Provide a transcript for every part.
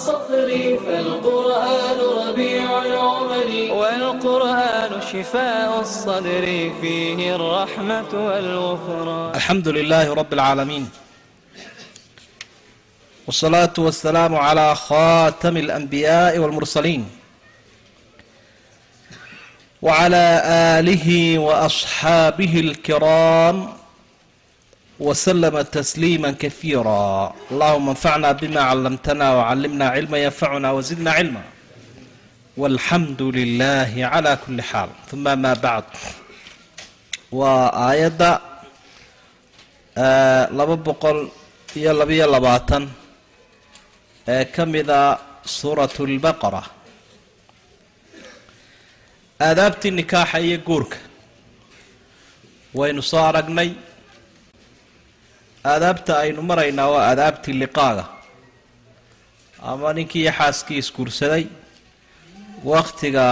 الصدر فالقرآن ربيع العمل والقرآن شفاء الصدر فيه الرحمة والغفران الحمد لله رب العالمين والصلاة والسلام على خاتم الأنبياء والمرسلين وعلى آله وأصحابه الكرام وسلم تسليما كثيرا اللهم انفعنا بما علمتنا وعلمنا علما ينفعنا وزدنا علما والحمد لله على كل حال ثم ما بعد وآية laba boqol iyo labiyo labaatan ee ka mida suuratu lbaqara aadaabtii nikaaxa iyo guurka waynu soo aragnay aadaabta aynu maraynaa waa aadaabtii liqaaga. Ama ninkii iyo xaaskii isguursaday waktiga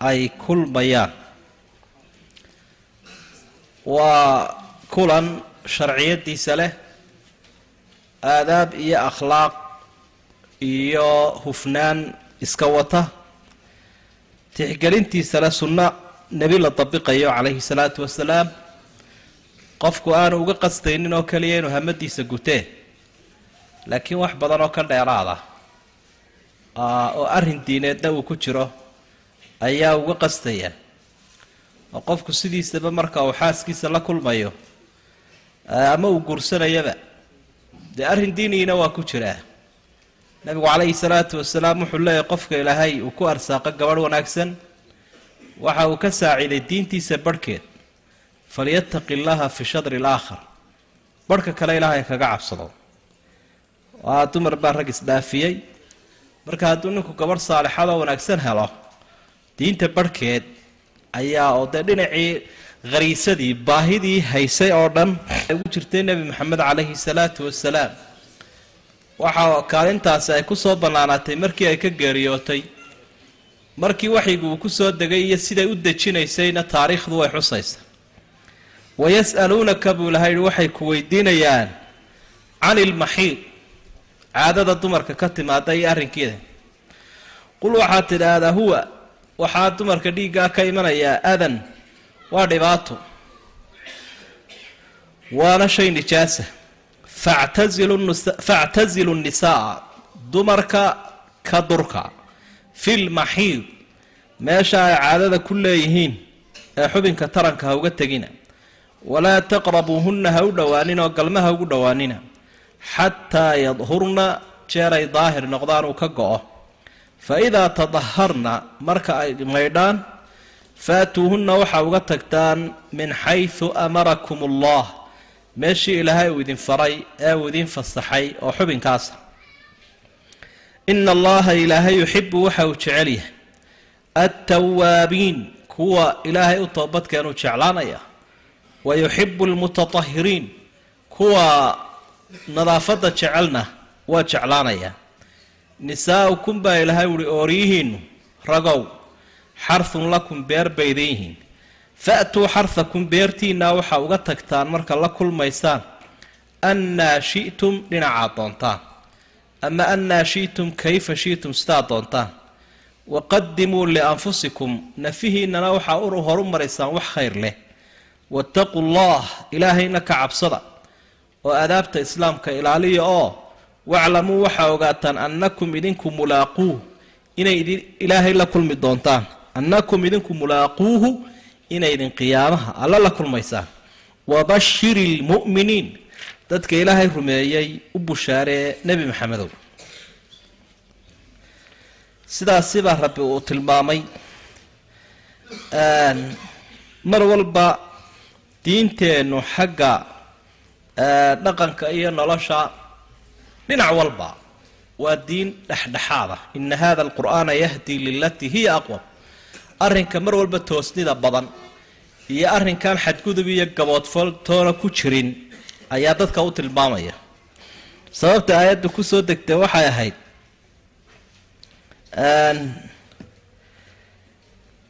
ay kulmayaan waa kulan sharciyadiisa leh aadaab iyo akhlaaq iyo hufnaan iska wata. Tixgelintiisa leh sunno nebi la dabiqayo calayhi salaatu wasalaam qofku aanu uga qastaynin oo keliya inuu hamadiisa gutee laakiin wax badan oo ka dheeraada oo arrin diineedna uu ku jiro ayaa uga qastaya. Oo qofku sidiisaba marka uu xaaskiisa la kulmayo ama uu guursanayaba dee arrin diiniyina waa ku jiraa. Nabigu calayhi salaatu wasalaam wuxuu leeyahy qofka ilaahay uu ku arsaaqo gabadh wanaagsan waxa uu ka saaciiday diintiisa barhkeed falyattaqi llaha fi shadri alaakhar barhka kale ilaahay kaga cabsado waa dumar baa rag isdhaafiyey marka hadduu ninku gabadh saalixadoo wanaagsan helo diinta barhkeed ayaa oo dee dhinacii khariisadii baahidii haysay oo dhan ugu jirtay nebi maxamed calayhi salaatu wasalaam waxa kaalintaasi ay ku soo bannaanaatay markii ay ka geeriyootay markii waxyigu uu ku soo degay iyo siday u dejinaysayna taariikhdu way xusaysa wayas'aluunaka buu ilahay waxay ku weydiinayaan can ilmaxiid caadada dumarka ka timaada iyo arrinkeeda qul waxaad tidhaahdaa huwa waxaa dumarka dhiiggaa ka imanayaa adan waa dhibaato waana shay nijaasa factazilu nnisaa dumarka ka durka fi lmaxiid meesha ay caadada ku leeyihiin ee xubinka taranka ha uga tegina walaa taqrabuuhunna ha u dhowaanin oo galma ha ugu dhowaanina xataa yadhurna jeeray daahir noqdaan uu ka go-o. Fa idaa tadaharna marka ay maydhaan faatuuhunna waxaa uga tagtaan min xaysu amarakum allah meeshii ilaahay uu idin faray ee uu idin fasaxay oo xubinkaasa ina allaha ilaahay yuxibu waxa uu jecel yahay. Altawaabiin kuwa ilaahay u toobadkeenuu jeclaanaya wa yuxibu almutatahiriin kuwa nadaafadda jecelna waa jeclaanaya nisaa'ukum baa ilaahay uhi ooryihiinnu ragow xarhun lakum beer bay idin yihiin fa'tuu xarhakum beertiinna waxaa uga tagtaan marka la kulmaysaan annaa shi'tum dhinacaad doontaan ama annaa shi'tum kayfa shi'tum sidaad doontaan waqadimuu lianfusikum nafihiinnana waxaa horu maraysaan wax khayr leh wattaquu llah ilaahayna ka cabsada oo aadaabta islaamka ilaaliya oo waclamuu waxaa ogaataan annakum idinku mulaaquuh inay ilaahay la kulmi doontaan. Annakum idinku mulaaquuhu inaydin qiyaamaha alla la kulmaysaan. Wabashiri lmu'miniin dadka ilaahay rumeeyey u bushaaree nebi maxamedow. Sidaasi baa rabbi uu tilmaamay mar walba diinteennu xagga dhaqanka iyo nolosha dhinac walba waa diin dhexdhexaada. Ina hada alqur'aana yahdi lilatii hiya aqwam. Arrinka mar walba toosnida badan iyo arrinkan xadgudub iyo gaboodfal toona ku jirin ayaa dadka u tilmaamaya. Sababta aayadda ku soo degtay waxay ahayd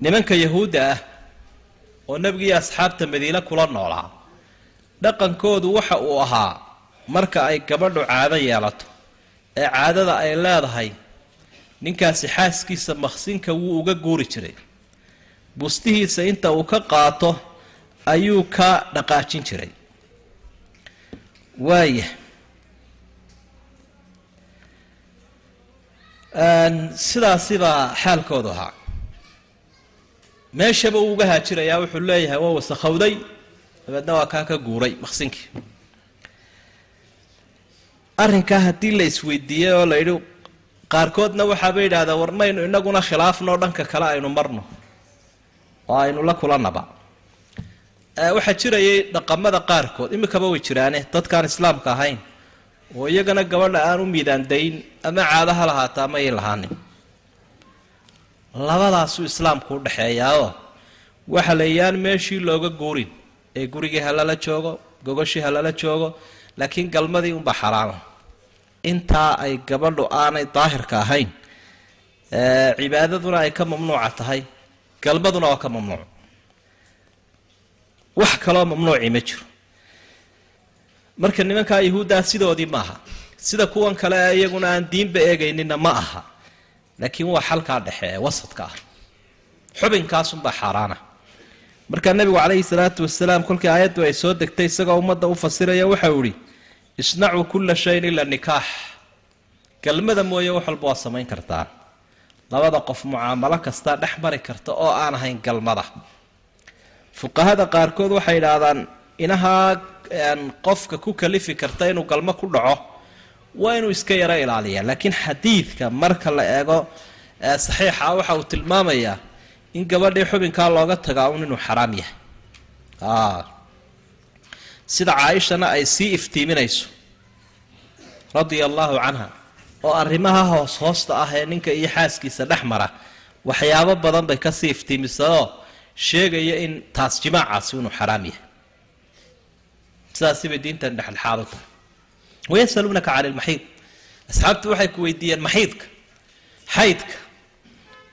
nimanka yahuudda ah oo nebigiiyo asxaabta madiine kula noolaa dhaqankoodu waxa uu ahaa marka ay gabadhu caado yeelato ee caadada ay leedahay ninkaasi xaaskiisa maqsinka wuu uga guuri jiray. Bustihiisa inta uu ka qaato ayuu ka dhaqaajin jiray. Waaya sidaasi baa xaalkoodu ahaa meeshaba uu uga haajirayaa wuxuu leeyahay waa wasakhowday dabeedna waa kaa ka guuray maqsinkii. Arrinkaa haddii la isweydiiyey oo la yidhi qaarkoodna waxaaba yidhahdeen war maynu inaguna khilaafnoo dhanka kale aynu marno oo aynu la kulanaba. Waxaa jirayay dhaqamada qaarkood imikaba way jiraane dadkaan islaamka ahayn oo iyagana gabadha aan u miidaandayn ama caado ha lahaata ama ay lahaanin labadaasuu islaamku u dhexeeyaao waxa la yaan meeshii looga guurin ee gurigii ha lala joogo gogoshii ha lala joogo laakiin galmadii unbaa xaraama. Intaa ay gabadhu aanay daahirka ahayn cibaadaduna ay ka mamnuuca tahay galmaduna waa ka mamnuuc. Wax kaloo mamnuuci ma jiro. Marka nimankaa yahuuddaa sidoodii maaha sida kuwan kale iyaguna aan diinba eegaynina ma aha laakiin waa xalkaa dhexe ee wasadka ah. Xubinkaasunbaa xaaraana. Markaa nebigu calayhi salaatu wasalaam kolkii aayaddu ay soo degtay isagoo ummadda u fasiraya waxau ihi isnacuu kulla shayin ila nikaax. Galmada mooye wax walba waa samayn kartaa. Labada qof mucaamalo kastaa dhex mari karta oo aan ahayn galmada. Fuqahada qaarkood waxay idhaahdaan inahaa qofka ku kalifi karta inuu galmo ku dhaco waa inuu iska yaro ilaaliyaa laakiin xadiidka marka la eego saxiixa waxa uu tilmaamayaa in gabadhii xubinkaa looga tagaa un inuu xaraam yahay. Sida caaishana ay sii iftiiminayso. Radia allaahu canha. Oo arrimaha hoos hoosta ah ee ninka iyo xaaskiisa dhex mara waxyaabo badan bay ka sii iftiimisaoo sheegaya in taas jimaacaasi inuu xaraam yahay. Sidaasi bay diintan dhexdhexaad u tahay wayasaluunaka cani lmaxiid asxaabtu waxay ku weydiiyeen maxiidka xaydka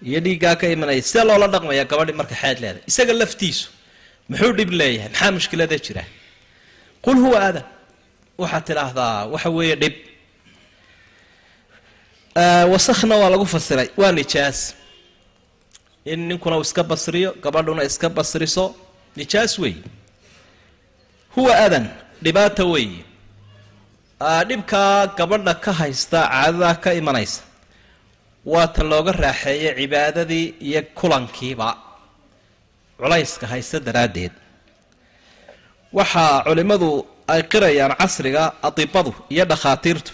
iyo dhiiggaa ka imanaya sidee loola dhaqmaya gabadhi marka xeed leedahay isaga laftiisu muxuu dhib leeyahay maxaa mushkilada jira qul huwa adan waxaad tidhaahdaa waxa weeye dhib wasakhna waa lagu fasiray waa nijaas in ninkuna uu iska basriyo gabadhuna iska basriso nijaas weeye huwa adan dhibaata weeye dhibkaa gabadha ka haysta caadadaa ka imanaysa waa ta looga raaxeeyay cibaadadii iyo kulankiiba. Culayska haysta daraaddeed. Waxaa culimmadu ay qirayaan casriga adibadu iyo dhakhaatiirtu.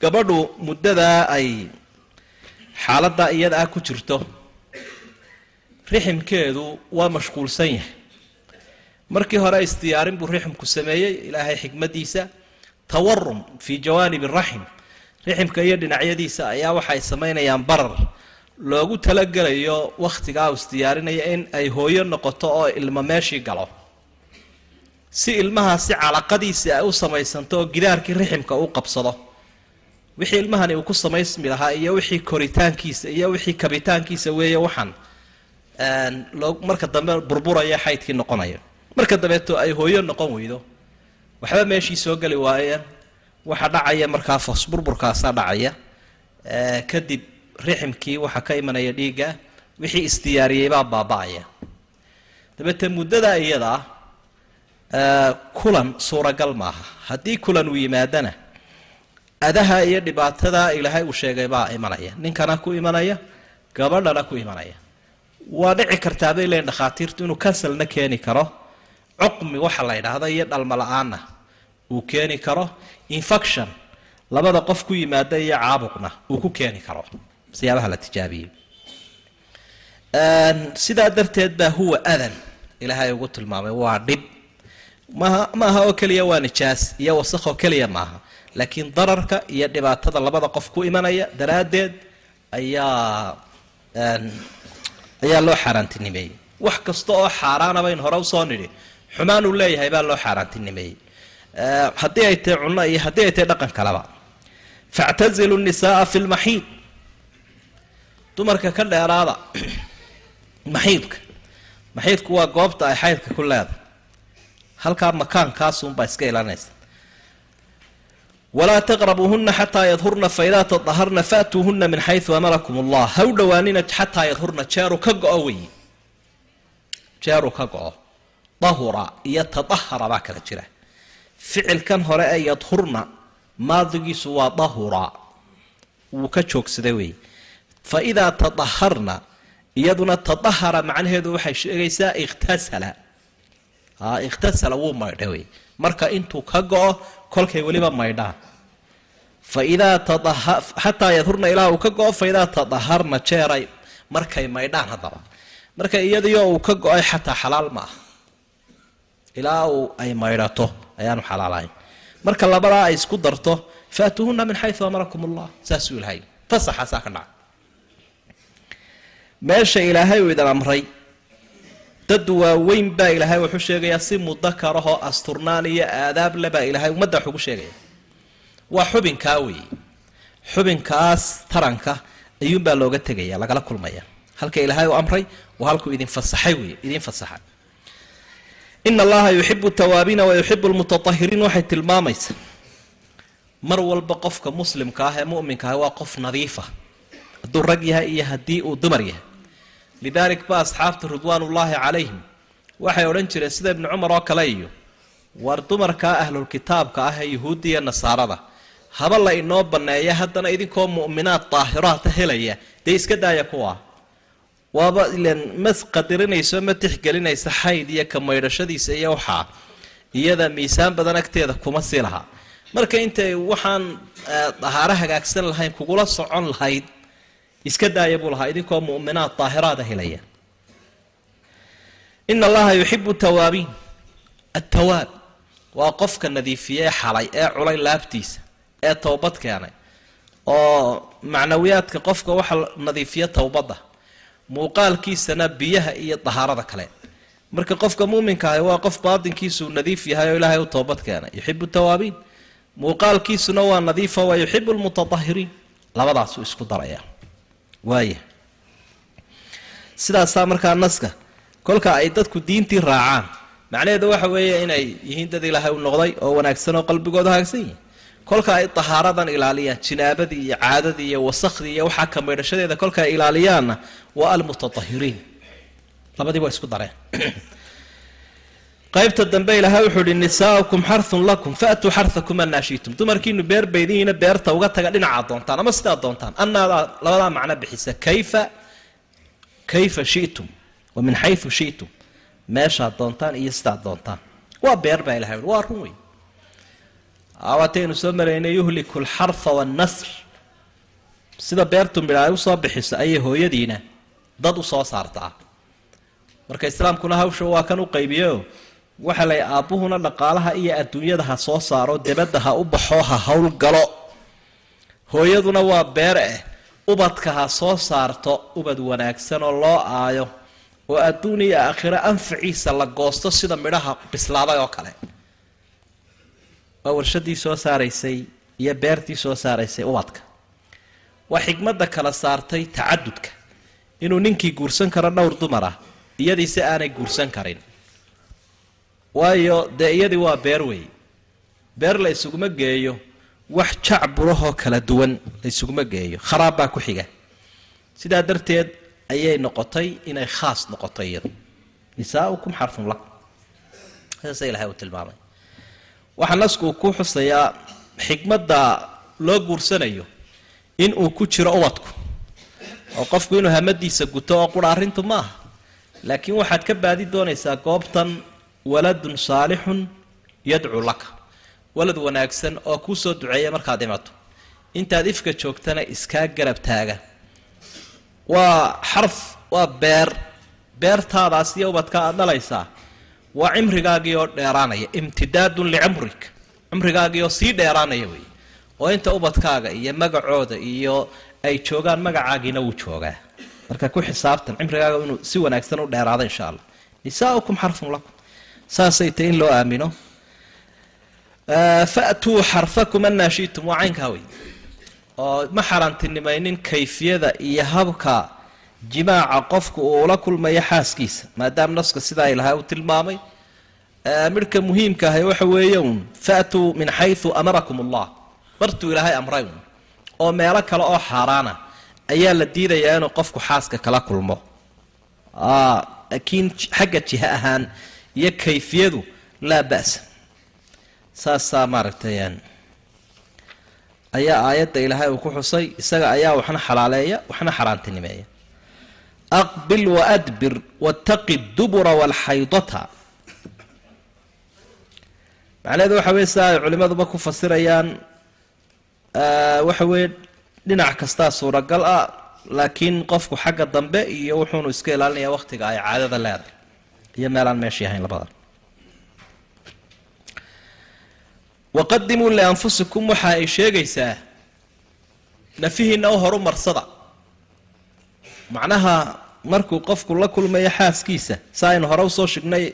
Gabadhu muddadaa ay xaaladda iyada ah ku jirto riximkeedu waa mashquulsan yahay. Markii hore isdiyaarin buu riximku sameeyey ilaahay xikmaddiisa tawarum fii jawaanib raxim. Riximka iyo dhinacyadiisa ayaa waxay samaynayaan barar. Loogu talagelayo wakhtigaa uu isdiyaarinaya in ay hooyo noqoto oo ilmo meeshii galo. Si ilmahaasi calaqadiisi ay u samaysanto oo gidaarkii riximka u qabsado. Wixii ilmahani uu ku samaysmi lahaa iyo wixii koritaankiisa iyo wixii kabitaankiisa weeye waxaan marka dambe burburaya xaydkii noqonaya. Marka dambeeto ay hooyo noqon weydo waxba meeshii soo geli waayeen waxa dhacaya markaa fos burburkaasaa dhacaya. Kadib riximkii waxaa ka imanaya dhiigga wixii isdiyaariyey baa baaba-aya. Dabeete muddada iyada ah kulan suuragal maaha. Haddii kulan uu yimaadana adaha iyo dhibaatada ilaahay uu sheegay baa imanaya. Ninkana ku imanaya gabadhana ku imanaya. Waa dhici kartaa bay leeyiin dhakhaatiirtu inuu kansalna keeni karo cuqmi waxa la yidhaahdo iyo dhalmo la'aanna uu keeni karo infection. Labada qof ku yimaada iyo caabuqna uu ku keeni karo. Siyaabaha la tijaabiyey. Sidaa darteed baa huwa adan ilaahay ugu tilmaamay waa dhib. Maaha maaha oo keliya waa nijaas iyo wasakh oo keliya maaha. Laakiin dararka iyo dhibaatada labada qof ku imanaya daraaddeed ayaa ayaa loo xaaraantinimeeyey. Wax kasta oo xaaraana bayn hore u soo nidhi xumaan uu leeyahay baa loo xaaraantinimeeyey. Haddii ay tahay cunno iyo haddii ay tahay dhaqan kaleba factazilu nisaaa fi lmaxiid dumarka ka dheeraada maxiidka maxiidku waa goobta ay xaydka ku leedahay. Halkaa makaankaasunbaa iska ilanaysa walaa taqrabuuhuna xataa yadhurna faidaa tadaharna faatuuhuna min xayu amarakum allah ha u dhowaanina xataa yadhurna jeeru ka go-o weyi jeeru ka go-o dahura iyo tadahara baa kala jira. Ficilkan hore ee yadhurna maadigiisu waa dahura wuu ka joogsaday weeye fa tadaharna iyaduna tadahara macnaheedu waxay sheegaysaa ikhtasala. Ikhtasala wuu maydha wey marka intuu ka go-o kolkay weliba maydhaan fa idaa xataa yadhurna ilaa uu ka go-o fa idaa tadaharna jeeray markay maydhaan haddaba. Marka iyadiyo uu ka go'ay xataa xalaal ma ah ilaa uu ay maydhato ayaanu xalaalahayn marka labadaa ay isku darto faatuuhuna min xayu amarakum allah saasuu ilahay fasaxaasaa ka dhaca meesha ilaahay uu idin amray dad waaweyn baa ilaahay wuxuu sheegayaa si mudakarahoo asturnaan iyo aadaab le baa ilaahay ummadda wax ugu sheegaya. Waa xubinkaa weeye xubinkaas taranka ayuunbaa looga tegaya lagala kulmaya. Halka ilaahay uu amray waa halkuu idin fasaxay wey idin fasaxay ina allaha yuxibu tawaabiina wa yuxibu lmutatahiriin waxay tilmaamaysa mar walba qofka muslimka ah ee muminka ah waa qof nadiifa hadduu rag yahay iyo haddii uu dumar yahay lidaalik ba asxaabta ridwaanullaahi calayhim waxay odhan jireen sida ibnu cumar oo kale iyo war dumarkaa ahlulkitaabka ah ee yuhuudda iyo nasaarada haba la inoo banneeya haddana idinkoo mu'minaad daahiraata helaya dee iska daaya kuwa waaba ilan ma qadirinayso ma tixgelinaysa xayd iyo ka maydhashadiisa iyo waxaa iyada miisaan badan agteeda kuma sii lahaa marka intay waxaan dahaaro hagaagsan lahayn kugula socon lahayd iska daaya buu lahaa. Idinkoo mu'minaad daahiraada helaya. Ina allaha yuxibu tawaabiin. Attawaab waa qofka nadiifiyee xalay ee culay laabtiisa ee towbad keenay oo macnawiyaadka qofka waxa nadiifiya towbadda muuqaalkiisana biyaha iyo dahaarada kale. Marka qofka muuminka ahi waa qof baatinkiisuu nadiif yahay oo ilaahay u toobad keenay. Yuxibu tawaabiin muuqaalkiisuna waa nadiifa waa yuxibu lmutatahiriin labadaasuu isku daraya waaya sidaasaa markaa naska kolka ay dadku diintii raacaan. Macnaheedu waxa weeye inay yihiin dad ilaahay u noqday oo wanaagsan oo qalbigooda hagaagsan yihiin kolka ay dahaaradan ilaaliyaan jinaabadii iyo caadadii iyo wasakhdii iyo waxaa ka maydhashadeeda kolka ilaaliyaanna waa almutatahiriin labadii waa isku dareen. Qaybta dambe ilaahay wuxuu ihi nisaaukum xarun lakum faatuu xarakum anaa dumarkiinu beer baydihiina beerta uga taga dhinacaad doontaan ama sidaad doontaan anaadaa labadaa macno bixisa kayfa kayfa shitum wa min xayu shitum? Meeshaad doontaan iyo sidaad doontaan waa beer baa ilahay waa run wey waataynu soo maraynay yuhliku alxarfa waannasr sida beertu midha ay u soo bixiso ayay hooyadiina dad u soo saartaa. Marka islaamkuna hawsha waa kan u qaybiyo waxa lay aabbuhuna dhaqaalaha iyo adduunyada ha soo saaro debadda ha u baxo ha howlgalo hooyaduna waa beer eh ubadka ha soo saarto ubad wanaagsan oo loo aayo oo adduun iyo aakhiro anfaciisa la goosto sida midhaha bislaaday oo kale waa warshadii soo saaraysay iyo beertii soo saaraysay ubadka waa xigmadda kala saartay tacadudka inuu ninkii guursan karo dhowr dumar ah iyadiise aanay guursan karin. Waayo dee iyadii waa beer wey beer la isuguma geeyo wax jacburahoo kala duwan la isuguma geeyo. Kharaab baa ku xiga. Sidaa darteed ayay noqotay inay khaas noqoto iyadu. Nisaaukum xarfun lakum saasa ilahay uu tilmaamay waxaa nasku ku xusayaa xikmadda loo guursanayo in uu ku jiro ubadku oo qofku inuu hamadiisa guto oo qura arrintu ma aha. Laakiin waxaad ka baadi doonaysaa goobtan waladun saalixun yadcuu laka. Walad wanaagsan oo kuu soo duceeya markaad dhimato intaad ifka joogtana iskaa garab taaga. Waa xarf waa beer. Beertaadaas iyo ubadka aad dhalaysaa waa cimrigaagii oo dheeraanaya imtidaadun licumrik cumrigaagii oo sii dheeraanaya wey oo inta ubadkaaga iyo magacooda iyo ay joogaan magacaagiina wuu joogaa. Marka ku xisaabtan cimrigaaga inuu si wanaagsan u dheeraado insha allah nisaaukum xarfun lakum. Saasay tahy in loo aamino. Fa'tuu xarfakum annaa shi'tum. Waa caynkaa wey oo ma xaaraantinimaynin kayfiyada iyo habka jimaaca qofku uu ula kulmayo xaaskiisa maadaama naska sidaa ilahay uu tilmaamay midhka muhiimka ahay waxa weeye uun fa'tuu min xaysu amarakum allah bartuu ilaahay amray uun oo meelo kale oo xaaraana ayaa la diidayaa inuu qofku xaaska kala kulmo. Laakiin xagga jiha ahaan iyo kayfiyadu laa ba'sa. Saasaa maaragtay ayaa aayadda ilaahay uu ku xusay isaga ayaa waxna xalaaleeya waxna xaaraantinimeeya aqbil waadbir wataqi dubura walxaydata macnaheedu waxa weye sida ay culimaduba ku fasirayaan waxa weeye dhinac kastaa suuragal ah laakiin qofku xagga dambe iyo wuxuunu iska ilaalinaya waqtiga ay caadada leedahay iyo meelaan meeshii ahayn labadan waqadimuu lianfusikum waxa ay sheegaysaa nafihiina u horu marsada macnaha markuu qofku la kulmayo xaaskiisa sa aynu hore u soo shignay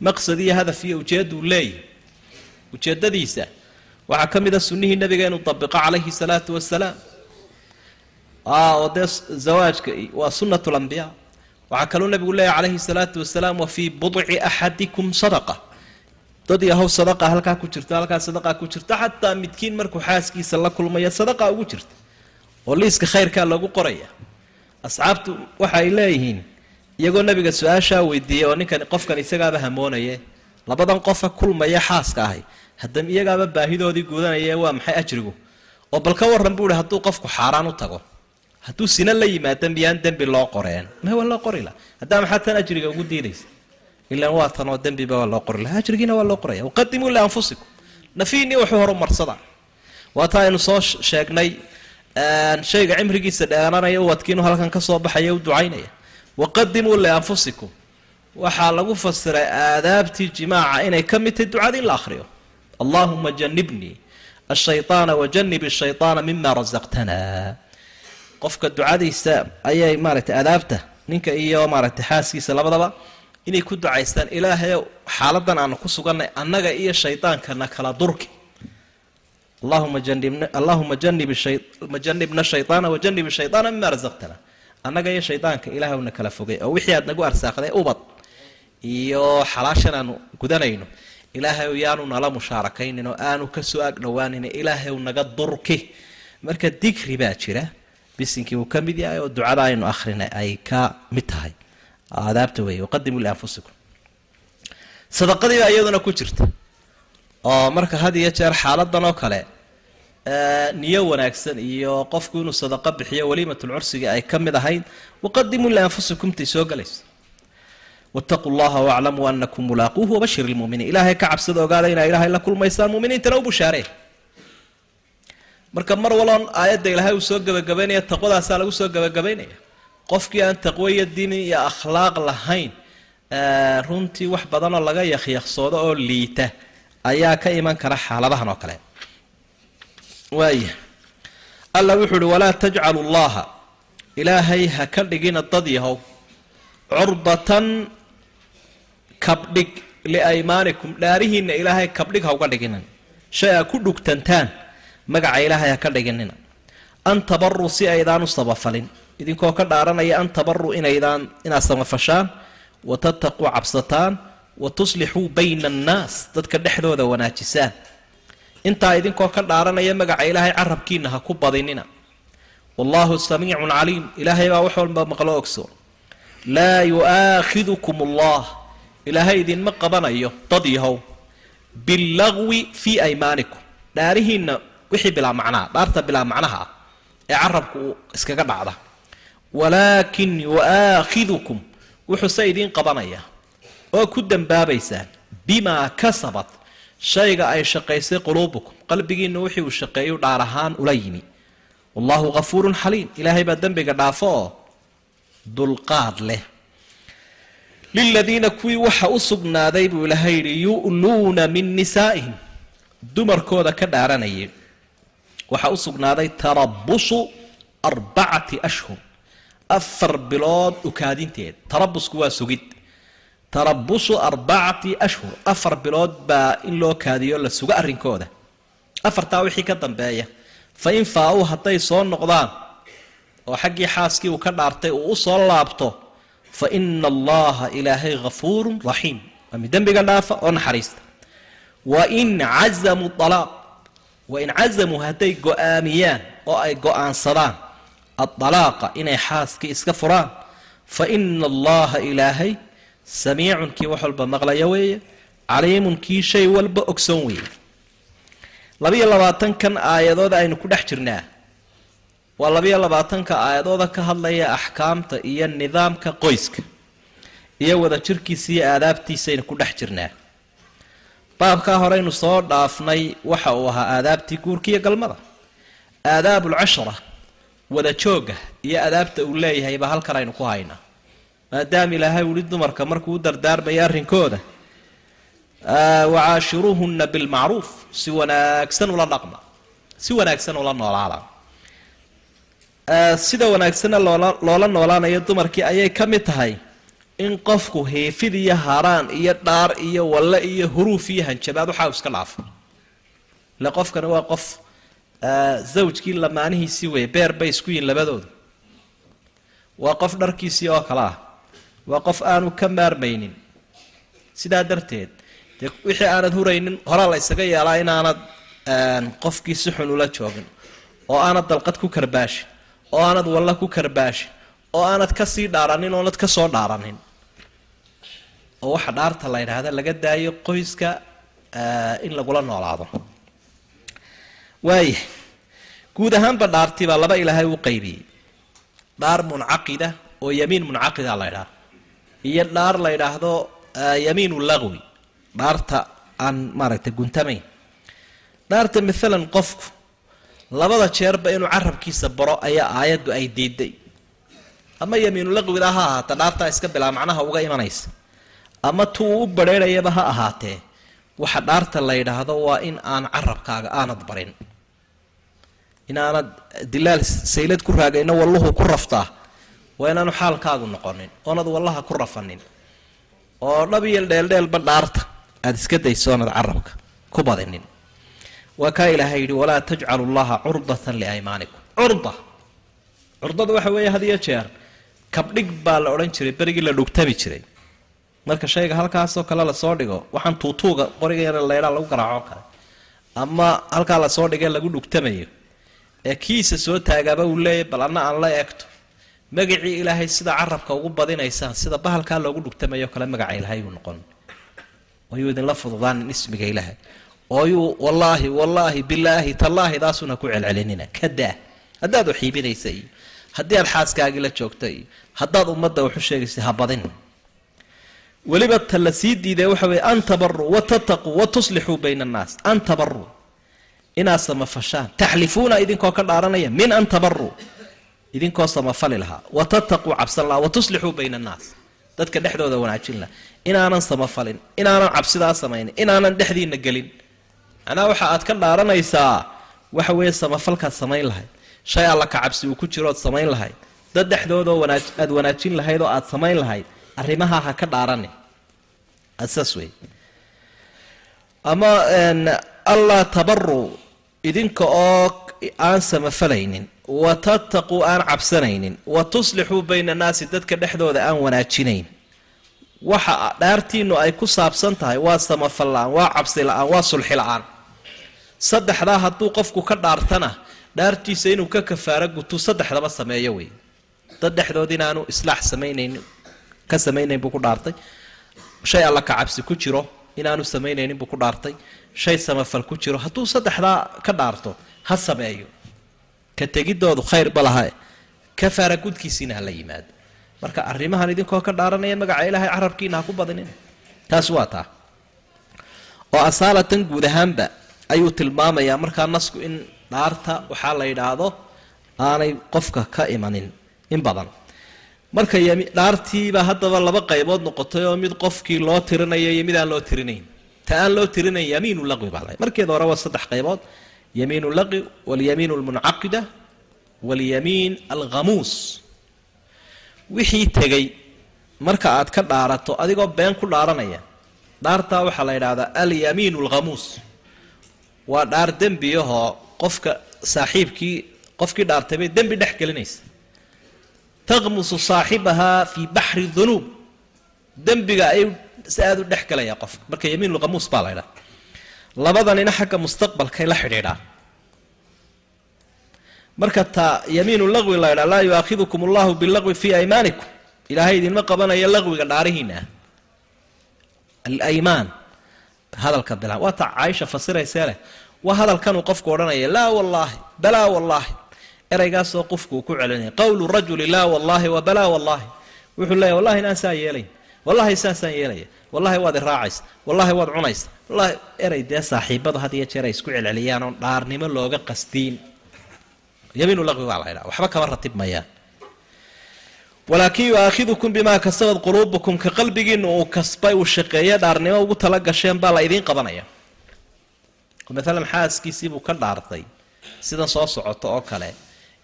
maqsad iyo hadaf iyo ujeedduu leeyahy ujeeddadiisa waxaa ka mid a sunnihii nabiga inuu dabiqo calayhi salaatu wasalaam oo dee zawaajka waa sunnat waxaa kaluu nabigu leeyahy calayhi salaatu wasalaam wa fii budci axadikum sadaqa. Dad yahow sadaqa halkaa ku jirta halkaa sadaqaa ku jirta xataa midkiin markuu xaaskiisa la kulmaya sadaqa ugu jirta oo liiska khayrkaa lagu qoraya asxaabtu waxa leeyihiin iyagoo nabiga su'aashaa weydiiyey oo ninkan qofkan isagaaba hamoonaye labadan qofa kulmaya xaaska ahay. Haddam iyagaaba baahidoodii gudanaya waa maxay ajrigu? Oo bal ka buu ihi hadduu qofku xaaraan u tago hadduu sina la yimaado miyaan dembi loo qoreen? Ma waa loo qori laha haddaa maxaa tan ajriga ugu diidaysa? Ilaan waa tanoo dembiba waa loo qori ajrigiina waa loo qoraya. Waqadimuu lianfusikum nafiinii wuxuu horumarsada waata aynu soo sheegnay shayga cimrigiisa dheeraanaya uwadkiinu halkan ka soo baxaya u ducaynaya. Waqadimuu lianfusikum waxaa lagu fasiray aadaabtii jimaaca inay ka mid tahy ducada in la ahriyo allaahuma janibnii ashayaana wajanib shayaana mima rasaqtana qofka ducadiisa ayay maaragtay aadaabta ninka iyo maaragtay xaaskiisa labadaba inay ku ducaystaan. Ilaahay xaaladan aanu ku sugannay annaga iyo shaydaankanna kala durki allahuma janibna shayطaana wajanib shayطaana mima rasaqtana annaga iyo shaydaanka ilaahwna kala fogay. Oo wixii aad nagu arsaaqday ubad. Iyo xalaashan aanu gudanayno. Ilaahayow yaanu nala musaarakaynin oo aanu ka soo ag dhowaanin ilaahayow naga durki. Marka digri baa jira. Bisinkii uu ka mid yahay oo ducada aynu akrinay ay ka mid tahay. Aadaabta weeye waqadimu lianfusikum sadaqadii baa iyaduna ku jirta oo marka had iyo jeer xaaladan oo kale niyo wanaagsan iyo qofku inuu sadaqo bixiyo waliimatulcursiga ay ka mid ahayd waqadimuu lianfusikumtay soo galaysa wataquu llaha waclamuu anakum mulaaquuhu wabashir lmuminiin ilaahay ka cabsada ogaada inaa ilaahay la kulmaysaan muminiintana u bushaaree marka mar waloon aayadda ilaahay uu soo gabagabaynaya taqwadaasaa lagu soo gabagabaynaya. Qofkii aan taqwo iyo diin iyo akhlaaq lahayn runtii wax badanoo laga yakyaqsoodo oo liita ayaa ka iman kara xaaladahan oo kale. Waaya alla wuxuu uhi walaa tajcalu llaha ilaahay ha ka dhigina dad yahow curbatan kabdhig liaymaanikum dhaarihiinna ilaahay kabdhig ha uga dhiginan shay a ku dhugtantaan magaca ilaahay ha ka dhiginina an tabaruu si aydaan u sabafalin. Idinkoo ka dhaaranaya an tabaruu inaydaan inaad samafashaan wa tattaquu cabsataan wa tuslixuu bayna annaas dadka dhexdooda wanaajisaan intaa idinkoo ka dhaaranaya magaca ilaahay carabkiina ha ku badinina wallaahu samiicun caliim ilaahay baa wax walba maqlo ogsoon laa yu'aakhidukum allah ilaahay idinma qabanayo dad yahow billagwi fii aymaanikum dhaarihiinna wixii bilaa macnaha dhaarta bilaa macnaha ah ee carabku uu iskaga dhacda walaakin yu'aakhidukum wuxuuse idiin qabanaya oo ku dambaabaysaan bimaa kasabat. Shayga ay shaqaysay quluubukum qalbigiinna wixii uu shaqeeyu dhaar ahaan ula yimi. Wallaahu hafuurun xaliim. Ilaahay baa dembiga dhaafo oo dulqaad leh. Liladiina kuwii waxa u sugnaaday buu ilaahay yidhi yu'luuna min nisaa'ihim. Dumarkooda ka dhaaranayay. Waxaa u sugnaaday tarabusu arbacati ashhur. Afar bilood ukaadinteed. Tarabusku waa sugid tarabusu arbacati ashhur. Afar bilood baa in loo kaadiyo la sugo arrinkooda. Afartaa wixii ka dambeeya. Fa in faa-uu hadday soo noqdaan oo xaggii xaaskii uu ka dhaartay uu u soo laabto fa ina allaha ilaahay hafuurun raxiim waa mid dembiga dhaafa oo naxariista. Wain cazamuu alaaq wain cazamuu hadday go'aamiyaan oo ay go'aansadaan adalaaqa inay xaaskii iska furaan fa ina allaha ilaahay samiicun kii wax walba maqlaya weeye caliimun kii shay walba ogsoon weeye. Labiyo labaatankan aayadood aynu ku dhex jirnaa. Waa labiyo labaatanka aayadooda ka hadlaya axkaamta iyo nidaamka qoyska iyo wada jirkiisa iyo aadaabtiisa aynu ku dhex jirnaa. Baabkaa horeynu soo dhaafnay waxa uu ahaa aadaabtii guurka iyo galmada aadaabulcashara wada jooga iyo adaabta uu leeyahay baa halkan aynu ku haynaa maadaama ilaahay wuli dumarka markuu u dardaarmaya arrinkooda. Wacaashiruuhunna bilmacruuf. Si wanaagsan ula dhaqma. Si wanaagsan ula noolaada sida wanaagsanna loola loola dumarkii ayay ka mid tahay. In qofku heefid iyo haraan iyo dhaar iyo walle iyo huruuf iyo hanjabaad waxaa iska dhaafo ile qofkani waa qof zawjkii lamaanihiisii weeye beer bay isku yihiin labadooda waa qof dharkiisii oo kale ah waa qof aanu ka maarmaynin. Sidaa darteed dee wixii aanad huraynin horaa la ysaga yeelaa inaanad qofkii si xun ula joogin oo aanad dalqad ku karbaashin oo aanad walla ku karbaashin oo aanad ka sii dhaaranin oonad ka soo dhaaranin. Oo waxa dhaarta la yidhaahda laga daayo qoyska in lagula noolaado. Waaya guud ahaanba dhaartii baa laba ilaahay u qaybiyey dhaar muncaqida oo yamiin muncaqida la ydhaha iyo dhaar la ydhaahdo yamiinu laqwi dhaarta aan maaragtay guntamayn dhaarta maalan qofku labada jeerba inuu carabkiisa baro ayaa aayaddu ay diiday. Ama yamiinu laqwida ha ahaata dhaartaa iska bilaa macnaha uga imanaysa. Ama tu u badrheerayaba ha ahaatee waxa dhaarta la yidhaahdo waa in aan carabkaaga aanad barin. Inaanad dilaal saylad ku raagayno walluhu ku raftaa waa inaanu xaalkaagu noqonin oonad wallaha ku rafanin oo dhab iyo dheeldheelba dhaarta aada iska dayso carabka ku badinin. Waa kaa ilaahay yidhi walaa tajcalu llaha curdatan liaymaanikum. Curda. Curdada waxa weeye had iyo jeer kabdhig baa la odhan jiray berigii la dhugtami jiray. Marka shayga halkaasoo kale la soo dhigo waxaan tuutuuga qoriga laydhaa lagu garaacoo kale. Ama halkaa la soo dhigay lagu dhugtamayo ee kiisa soo taagaaba uu leeyahy bal anna aan la eegto magacii ilaahay sida carabka ugu badinaysaan sida bahalkaa loogu dhugtamayo kale magaca ilaahay uu noqon. Ayuu idinla fududaanin ismiga ilaahay. Ooyuu wallaahi wallaahi bilaahi tallaahi daasuna ku celcelinina. Kadaa haddaad uxiibinaysa iyo haddii aad xaaskaagii la joogta iyo haddaad ummadda waxu sheegaysa ha badin. Weliba ta sii diiday waxa weye an tabaruu watataquu watuslixuu bayna annaas. An tabaruu inaad samafashaan taxlifuuna idinkoo ka dhaaranaya min an tabaruu idinkoo samafali lahaa watataquu cabsan lahaa bayna annaas. Dadka dhexdooda wanaajin lahaa inaanan samafalin inaanan cabsidaa samaynin inaanan dhexdiina gelin. Macnaha waxa aad ka dhaaranaysaa waxa weeye samafalkaad samayn lahayd. Shay alla ka cabsi uu ku jirood samayn lahayd. Dad dhexdoodoo wanaaj aada wanaajin lahayd oo aada samayn lahayd arrimaha ha ka dhaarani. Saas wey ama allaa tabaruu idinka oo aan samafalaynin wa tattaquu aan cabsanaynin wa tuslixuu bayna annaasi dadka dhexdooda aan wanaajinayn. Waxa dhaartiinu ay ku saabsan tahay waa samafal la'aan waa cabsi la'aan waa sulxi la'aan. Saddexdaa hadduu qofku ka dhaartana dhaartiisa inuu ka kafaaro gutu saddexdaba sameeyo wey. Dad dhexdood inaanu islaax samaynayn ka samaynayn buu ku dhaartay. Shay alla ka cabsi ku jiro inaanu samaynaynin buu ku dhaartay. Shay samafal ku jiro hadduu saddexdaa ka dhaarto ha sameeyo ka tegidoodu khayr ba laha kafaara hala yimaado marka arrimahan idinkoo ka dhaaranaya magaca ilaahay carabkiina ha ku badinin. Taas waa taa. Oo asaalatan guud ahaanba ayuu tilmaamayaa markaa nasku in dhaarta waxaa la yidhaahdo aanay qofka ka imanin in badan. Marka dhaartiibaa haddaba laba qaybood noqotay oo mid qofkii loo tirinayo iyo mid aan loo tirinayn. Ta aan loo tirinayn yamiinu laqwi baa markeeda hore waa saddex qaybood yamiinu laqwi walyamiin almuncaqida walyamiin alghamuus wixii tegay marka aad ka dhaarato adigoo been ku dhaaranaya dhaartaa waxaa la yidhaahdaa alyamiin alghamuus waa dhaar dembiyahoo qofka saaxiibkii qofkii dhaartay bay dembi dhex gelinaysa. Taqmusu saaxibahaa fii baxri dunuub dembiga ayuu si aada u dhex gelaya qofka. Marka yamiin lghamuus baa la ydhaha labadanina xagga mustaqbalkay la xidhiidhaan marka taa yamiinu laqwi la ydhaha laa yuaakhidukum allahu bilaqwi fii aymaanikum. Ilaahay idinma qabanayo laqwiga dhaarihiina. Alaymaan hadalka bilaan waa taa caaisha fasiraysee leh. Waa hadalkanuu qofku odhanaya laa wallaahi balaa wallaahi. Eraygaasoo qofku uu ku celinaya qowlu rajuli laa wallaahi wa balaa wallaahi. Wuxuu leeyahy wallahi inaan saa yeelayn. Wallahi saasaan yeelaya wallahi waad iraacaysa wallahi waad cunaysa eray dee saaxiibada had iyo jeer ay isku celceliyaan oon dhaarnimo looga qastiin yamiinu laqwi baa la waxba kama ratib mayaan. Walaakin yuaakhidukum bimaa kasabad quluubukum ka qalbigiina uu kasbay uu shaqeeye dhaarnimo ugu tala gasheen baa la qabanaya. Oo maalan xaaskiisiibuu ka dhaartay sidan soo socoto oo kale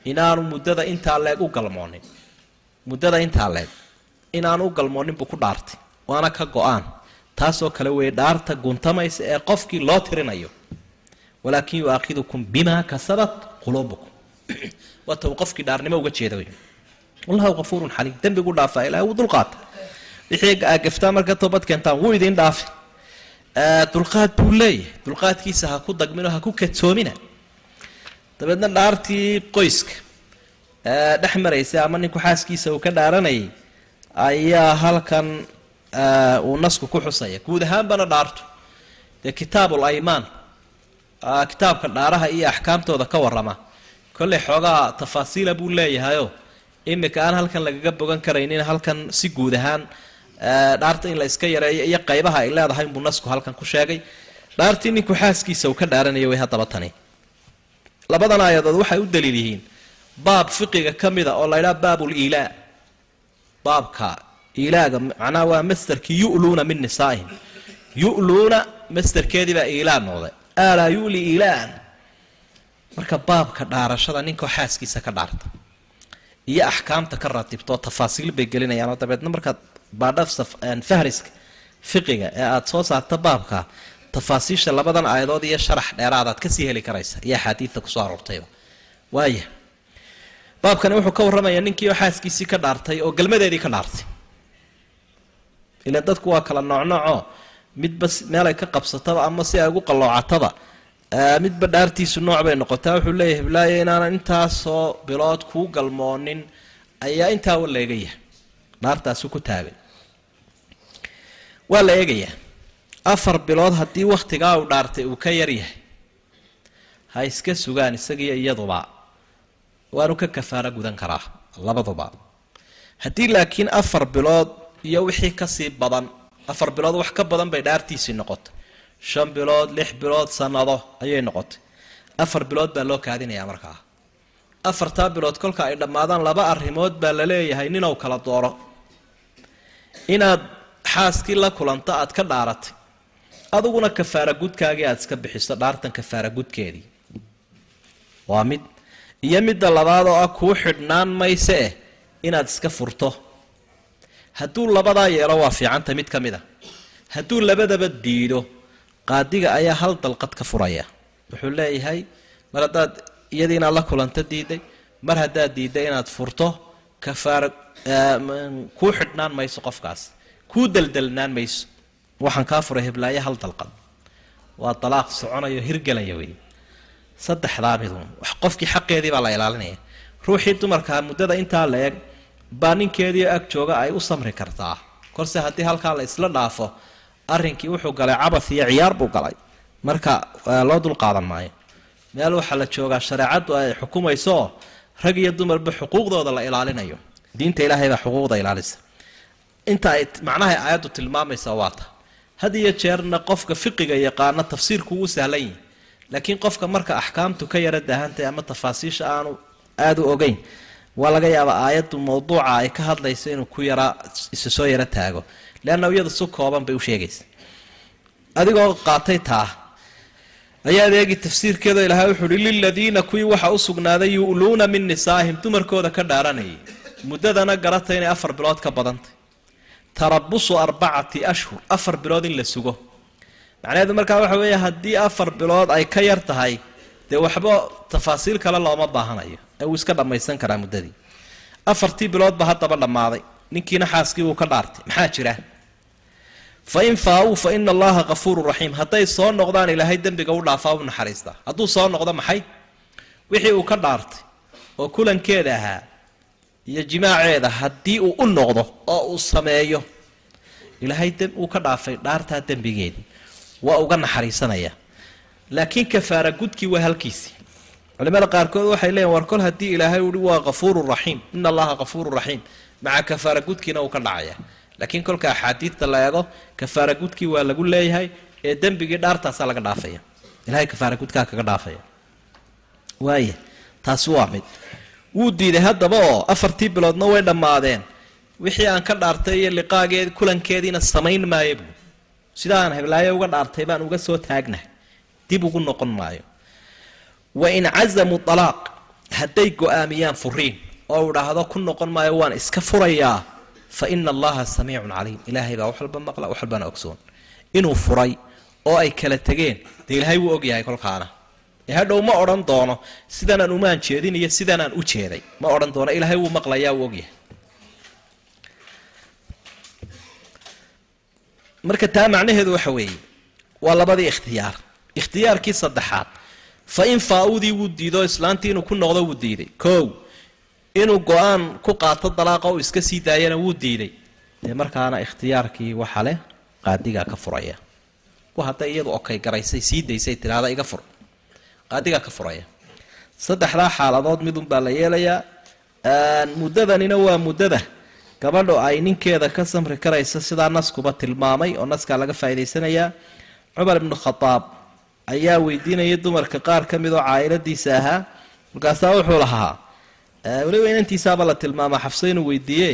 inaanu muddada intaa leeg u galmoonin. Muddada intaa leeg inaanu u galmoonin buu ku dhaartay waana ka go'aan taasoo kale weeye dhaarta guntamaysa ee qofkii loo tirinayo. Walaakin yuaakhidukum bimaa kasabat quluubukum. Waata uu qofkii dhaarnimo uga jeeda wallahu kafuurun xaliim. Dembigu dhaafaa ilahay wuu dulqaata wixii aagaftaa marka toobad keentaan wuu idin dhaafi. Dulqaad buu leeyahay dulqaadkiisa ha ku dagmino ha ku kadsoomina. Dabeedna dhaartii qoyska dhex maraysay ama ninku xaaskiisa uu ka dhaaranayay ayaa halkan uu nasku ku xusaya guud ahaanbana dhaartu dee kitaabul kitaabka dhaaraha iyo axkaamtooda ka warrama kolley xoogaa tafaasiila buu leeyahayoo imika aan halkan lagaga bogan karaynin halkan si guud ahaan dhaarta in la iska yareeyo iyo qaybaha ay leedahay inbuu nasku halkan ku sheegay dhaartii ninku xaaskiisa uu ka dhaaranaya way haddaba tani labadan aayadood waxay u daliil yihiin baab fiqiga ka mida oo laydhaha baabul iilaa baabka iilaaga macnaha waa masderkii yu'luuna min nisaa'ihim yu'luuna masderkeedii baa noqday aalaa yu'li iilaan marka baabka dhaarashada ninkoo xaaskiisa ka dhaarta iyo axkaamta ka ratibtoo tafaasiil bay gelinayaanoo dabeedna markaad baadha fahriska fiqiga ee aada soo saarta baabka tafaasiisha labadan aayadood iyo sharax dheeraadaad ka sii heli karaysa iyo axaadiidta ku soo aroortayba waaya baabkani wuxuu ka warramayaa ninkii oo xaaskiisii ka dhaartay oo galmadeedii ka dhaartay ilan dadku waa kala noocnoocoo midba meelay ka qabsataba ama si ay ugu qalloocataba. Midba dhaartiisu nooc bay noqotaa. Wuxuu leeyahay hiblaayo inaanan intaasoo bilood kuu galmoonin. Ayaa intaa la eegaya dhaartaasu ku taagay waa la eegayaa. Afar bilood haddii wakhtigaa uu dhaartay uu ka yaryahay ha iska sugaan isagiiyo iyaduba. Waanu ka kafaaro gudan karaa labaduba haddii laakiin afar bilood iyo wixii ka sii badan. Afar bilood wax ka badan bay dhaartiisii noqotay shan bilood lix bilood sanado ayay noqotay afar bilood baa loo kaadinayaa markaa. Afartaa bilood kolka ay dhammaadaan laba arrimood baa la leeyahay ninow kala dooro. Inaad xaaskii la kulanto aad ka dhaaratay adiguna kafaara gudkaagii aada iska bixiso dhaartan kafaara gudkeedii. Waa mid. Iyo midda labaad oo ah kuu xidhnaan mayse eh inaad iska furto hadduu labadaa yeelo waa fiicanta mid ka mid a hadduu labadaba diido qaadiga ayaa hal dalqad ka furaya. Wuxuu leeyahay mar haddaad iyadii inaad la kulanto diiday mar haddaad diidday inaad furto kafaara kuu xidhnaan mayso qofkaas. Kuu deldelnaan mayso. Waxaan kaa furay hiblaayo hal dalqad. Waa dalaaq soconayo hirgelaya wey saddexdaa midun qofkii xaqeedii baa la ilaalinaya. Ruuxii dumarkaa muddada intaa la eg baa ninkeedii ag jooga ay u samri kartaa. Kolse haddii halkaa la isla dhaafo arrinkii wuxuu galay cabas iyo ciyaar buu galay. Marka loo dul qaadan maayo. Meel waxaa la joogaa shareecaddu ay xukumayso rag iyo dumarba xuquuqdooda la ilaalinayo. Diinta ilaahay baa xuquuqda ilaalisa inta ay macnaha aayaddu tilmaamaysa waa ta. Had iyo jeerna qofka fiqiga yaqaana tafsiirku wuu sahlan yihi laakiin qofka marka axkaamtu ka yara daahantay ama tafaasiisha aanu aada u ogeyn waa laga yaabaa aayaddu mawduuca ay ka hadlayso inuu ku yaraa isu soo yaro taago. Leanna iyadu si kooban bay u sheegaysa. Adigoo qaatay taa ayaad eegi tafsiirkeeda ilaahay wuxuu uhi liladiina kuwii waxa u sugnaaday yu'luuna min nisaa'ihim dumarkooda ka dhaaranayay muddadana garata inay afar bilood ka badantay. Tarabusu arbacati ashhur afar bilood in la sugo. Macnaheedu markaa waxa weeye haddii afar bilood ay ka yar tahay dee waxba tafaasiil kale looma baahanayo. Ee uu iska dhammaysan karaa muddadii. Afartii biloodba haddaba dhammaaday. Ninkiina xaaskii wuu ka dhaartay. Maxaa jira? Fa in faa-uu fa ina allaha kafuuru raxiim hadday soo noqdaan ilaahay dembiga u dhaafaa u naxariistaa. Hadduu soo noqdo maxay? Wixii uu ka dhaartay oo kulankeeda ahaa iyo jimaaceeda haddii uu u noqdo oo uu sameeyo ilaahay uu ka dhaafay dhaartaa dembigeedii. Waa uga naxariisanaya laakiin kafaara gudkii waa halkiisii. Culimada qaarkood waxay leeyiin war kol haddii ilaahay uhi waa kafuuru raxiim ina allaha kafuuru raxiim maca kafaara gudkiina uu ka dhacaya. Laakiin kolka axaadiidta la eego kafaara gudkii waa lagu leeyahay ee dembigii dhaartaasaa laga dhaafaya. Ilahay kafaara gudkaa kaga dhaafaya. Waaya taasi waa mid. Wuu diiday haddaba oo afartii biloodna way dhammaadeen. Wixii aan ka dhaartay iyo liqaageed kulankeediina samayn maayo buu. Sidaan heblaayo uga dhaartay baan uga soo taagnahay dib ugu noqon maayo. Wa in cazamuu alaaq hadday go'aamiyaan furiin oo uu dhaahdo ku noqon maayo waan iska furayaa fa ina allaha samiicun caliim. Ilaahay baa wax walba maqla wax walbana ogsoon. Inuu furay oo ay kala tegeen dee ilaahay wuu ogyahay kolkaana. Ee hadhow ma odhan doono sidanaan umaan jeedin iyo sidanaan u jeeday. Ma odhan doono ilaahay wuu maqlayaa wuu ogyahay. Marka taa macnaheedu waxa weeye waa labadii ikhtiyaar ikhtiyaarkii saddexaad. Fa in faa-udii wuu diido islaantii inuu ku noqdo wuu diiday. Kow inuu go'aan ku qaato dalaaqa uu iska sii daayana wuu diiday. Dee markaana ikhtiyaarkii waxa leh qaadigaa ka furaya. Ku hadday iyadu okay garaysay sii daysay tiraada iga fur. Qaadigaa ka furaya. Saddexdaa xaaladood midunbaa la yeelayaa muddadanina waa muddada. Gabadho ay ninkeeda ka samri karaysa sidaa naskuba tilmaamay oo naskaa laga faa'idaysanayaa cumar ibnu khadaab ayaa weydiinaya dumarka qaar ka mid oo caa'iladiisa ahaa. Markaasaa wuxuu lahaa weliba inantiisaaba la tilmaamaa xafso inuu weydiiye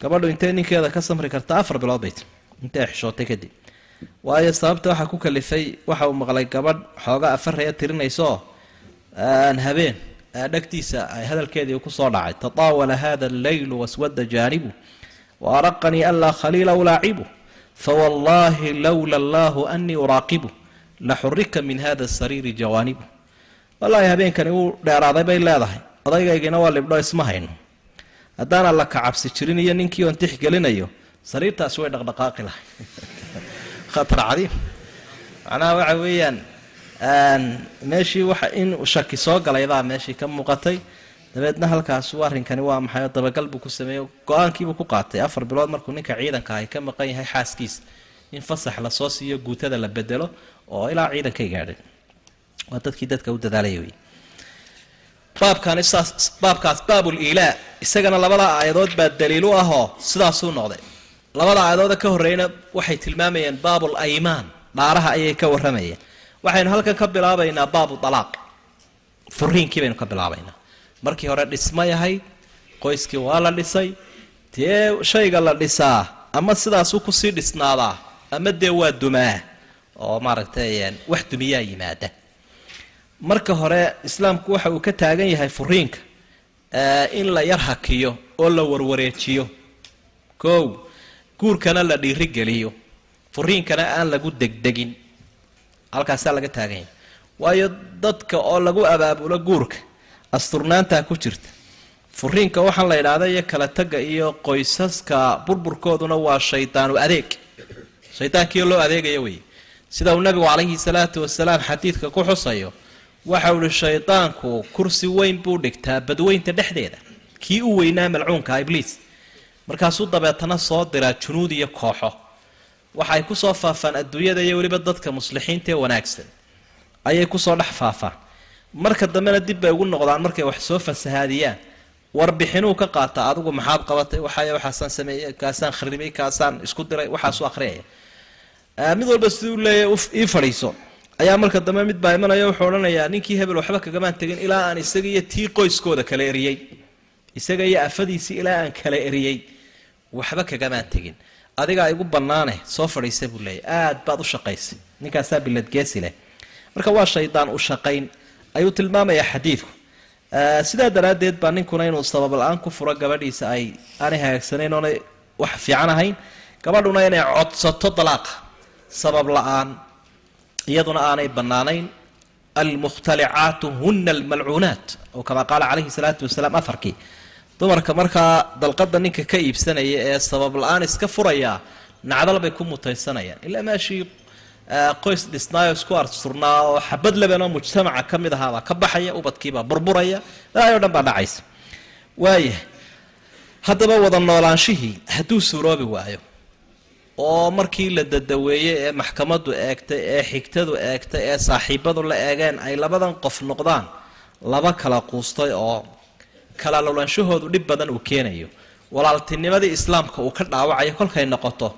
gabadhu intay ninkeeda ka samri karta afar bilood bay ti intay xishootay kadib waayo sababta waxaa ku kalifay waxa uu maqlay gabadh xoogaa afaraya tirinaysaoo habeen dhagtiisa ay hadalkeedii ku soo dhacay. Tataawala hada alleylu waswada jaanibu wa araqanii anlaa khaliila ulaacibu fawallaahi lowla allaahu anii uraaqibu laxurika min hada sariiri jawaanibu wallaahi habeenkani wuu dheeraaday bay leedahay. Odaygaygina waa libdho isma hayno. Haddaan alla ka cabsi jirin iyo ninkii oon tixgelinayo sariirtaasi way dhaqdhaqaaqi lahay khatar cadiim. Macnaha waxa weeyaan meeshii waxa in shaki soo galaydaa meeshii ka muuqatay. Dabeedna halkaasu arrinkani waa maxay dabagal buu ku sameeyey. Go'aankiibuu ku qaatay. Afar bilood markuu ninka ciidanka ay ka maqan yahay xaaskiisa in fasax la soo siiyo guutada la bedelo oo ilaa ciidankay gaadhay. Waa dadkii dadka u dadaalaya wey baabkani saas baabkaas baabul iilaa isagana labada aayadood baa daliil u ahoo sidaasuu noqday. Labada aayadooda ka horreeyna waxay tilmaamayeen baabul aymaan dhaaraha ayay ka warramayeen. Waxaynu halkan ka bilaabaynaa baabu alaaq furiinkii baynu ka bilaabaynaa. Markii hore dhismay ahayd qoyskii waa la dhisay dee shayga la dhisaa ama sidaasuu ku sii dhisnaadaa ama dee waa dumaa oo maaragtay wax dumiyaa yimaada. Marka hore islaamku waxa uu ka taagan yahay furiinka in la yar hakiyo oo la warwareejiyo. Kow guurkana la dhiirigeliyo furiinkana aan lagu degdegin. Halkaasaa laga taagan yahay. Waayo dadka oo lagu abaabulo guurka asturnaantaa ku jirta. Furiinka waxaan la idhaahda iyo kala tagga iyo qoysaska burburkooduna waa shaydaanu adeeg. Shaydaankiio loo adeegaya wey sida uu nabigu calayhi salaatu wasalaam xadiidka ku xusayo waxa uu ihi shaydaanku kursi weyn buu dhigtaa badweynta dhexdeeda. Kii u weynaa malcuunka ibliis. Markaasuu dabeetana soo diraa junuud iyo kooxo. Waxay ku soo faafaan adduunyada iyo weliba dadka muslixiinta ee wanaagsan. Ayay ku soo dhex faafaan. Marka dambena dib bay ugu noqdaan markay wax soo fasahaadiyaan. Warbixinuu ka qaataa adigu maxaad qabatay? Waxay waxaasaan sameeyey kaasaan kharibay kaasaan isku diray waxaasu akhriyaya mid walba siduu leeyahy ii fadhiiso. Ayaa marka dambe mid baa imanaya wuxuu odhanayaa ninkii hebel waxba kagamaan tegin ilaa aan isaga iyo tii qoyskooda kala eriyey. Isaga iyo afadiisii ilaa aan kala eriyey. Waxba kagamaan tegin. Adigaa igu bannaane soo fadhiisa buu leeyahy aad baad u shaqaysay ninkaasaa biladgeesi leh. Marka waa shaydaan u shaqayn. Ayuu tilmaamayaa xadiidku. Sidaa daraaddeed baa ninkuna inuu sabab la'aan ku furo gabadhiisa ay aanay hagaagsanayn oonay wax fiican ahayn. Gabadhuna inay codsato dalaaqa sabab la'aan iyaduna aanay bannaanayn almukhtalicaatu huna almalcuunaat oo kamaa qaala calayhi salaatu wasalaam afarkii dumarka markaa dalqada ninka ka iibsanaya ee sabab la'aan iska furaya nacdal bay ku mutaysanayaan. Ilaa meeshii qoys dhisnaayo isku arsurnaa oo xabad lebanoo mujtamaca ka mid ahaabaa ka baxaya ubadkiibaa burburaya o dhan baa dhacaysa. Waaya haddaba wada noolaanshihii hadduu suuroobi waayo oo markii la dadaweeyey ee maxkamaddu eegtay ee xigtadu eegtay ee saaxiibadu la eegeen ay labadan qof noqdaan laba kala quustay oo kala lolaanshahoodu dhib badan uu keenayo. Walaaltinimadii islaamka uu ka dhaawacayo kolkay noqoto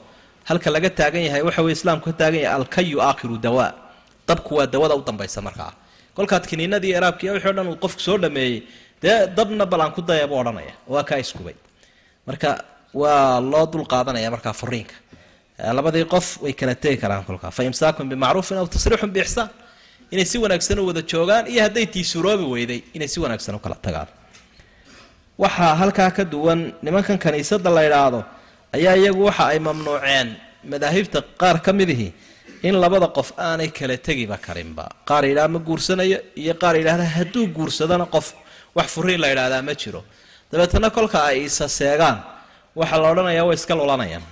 halka laga taagan yahay waxa weye islaamku ka taagan yahay alkayu aakhiru dawaa dabku waa dawada u dambaysa markaa. Kolkaad kiniinadii eraabkiiy wixii o dhan uu qofku soo dhameeyey dee dabna bal aan ku daya buu odhanaya waa kaa iskubay. Marka waa loo dul qaadanaya markaa furiinka labadii qof way kala tegi karaan kolkaa. Fa imsaakun bimacruufin aw tasriixun biixsaan. Inay si wanaagsan u wada joogaan iyo hadday tiisuroobi weyday inay si wanaagsan u kala tagaan. Waxaa halkaa ka duwan nimankan kaniisada la idhaahdo ayaa iyagu waxa ay mamnuuceen madaahibta qaar ka midihii in labada qof aanay kala tegiba karinba. Qaar yidhaha ma guursanayo iyo qaar yidhahda hadduu guursadana qof wax furiin la yidhaahdaa ma jiro. Dabeetana kolka ay isa seegaan. La odhanayaa way iska lulanayaan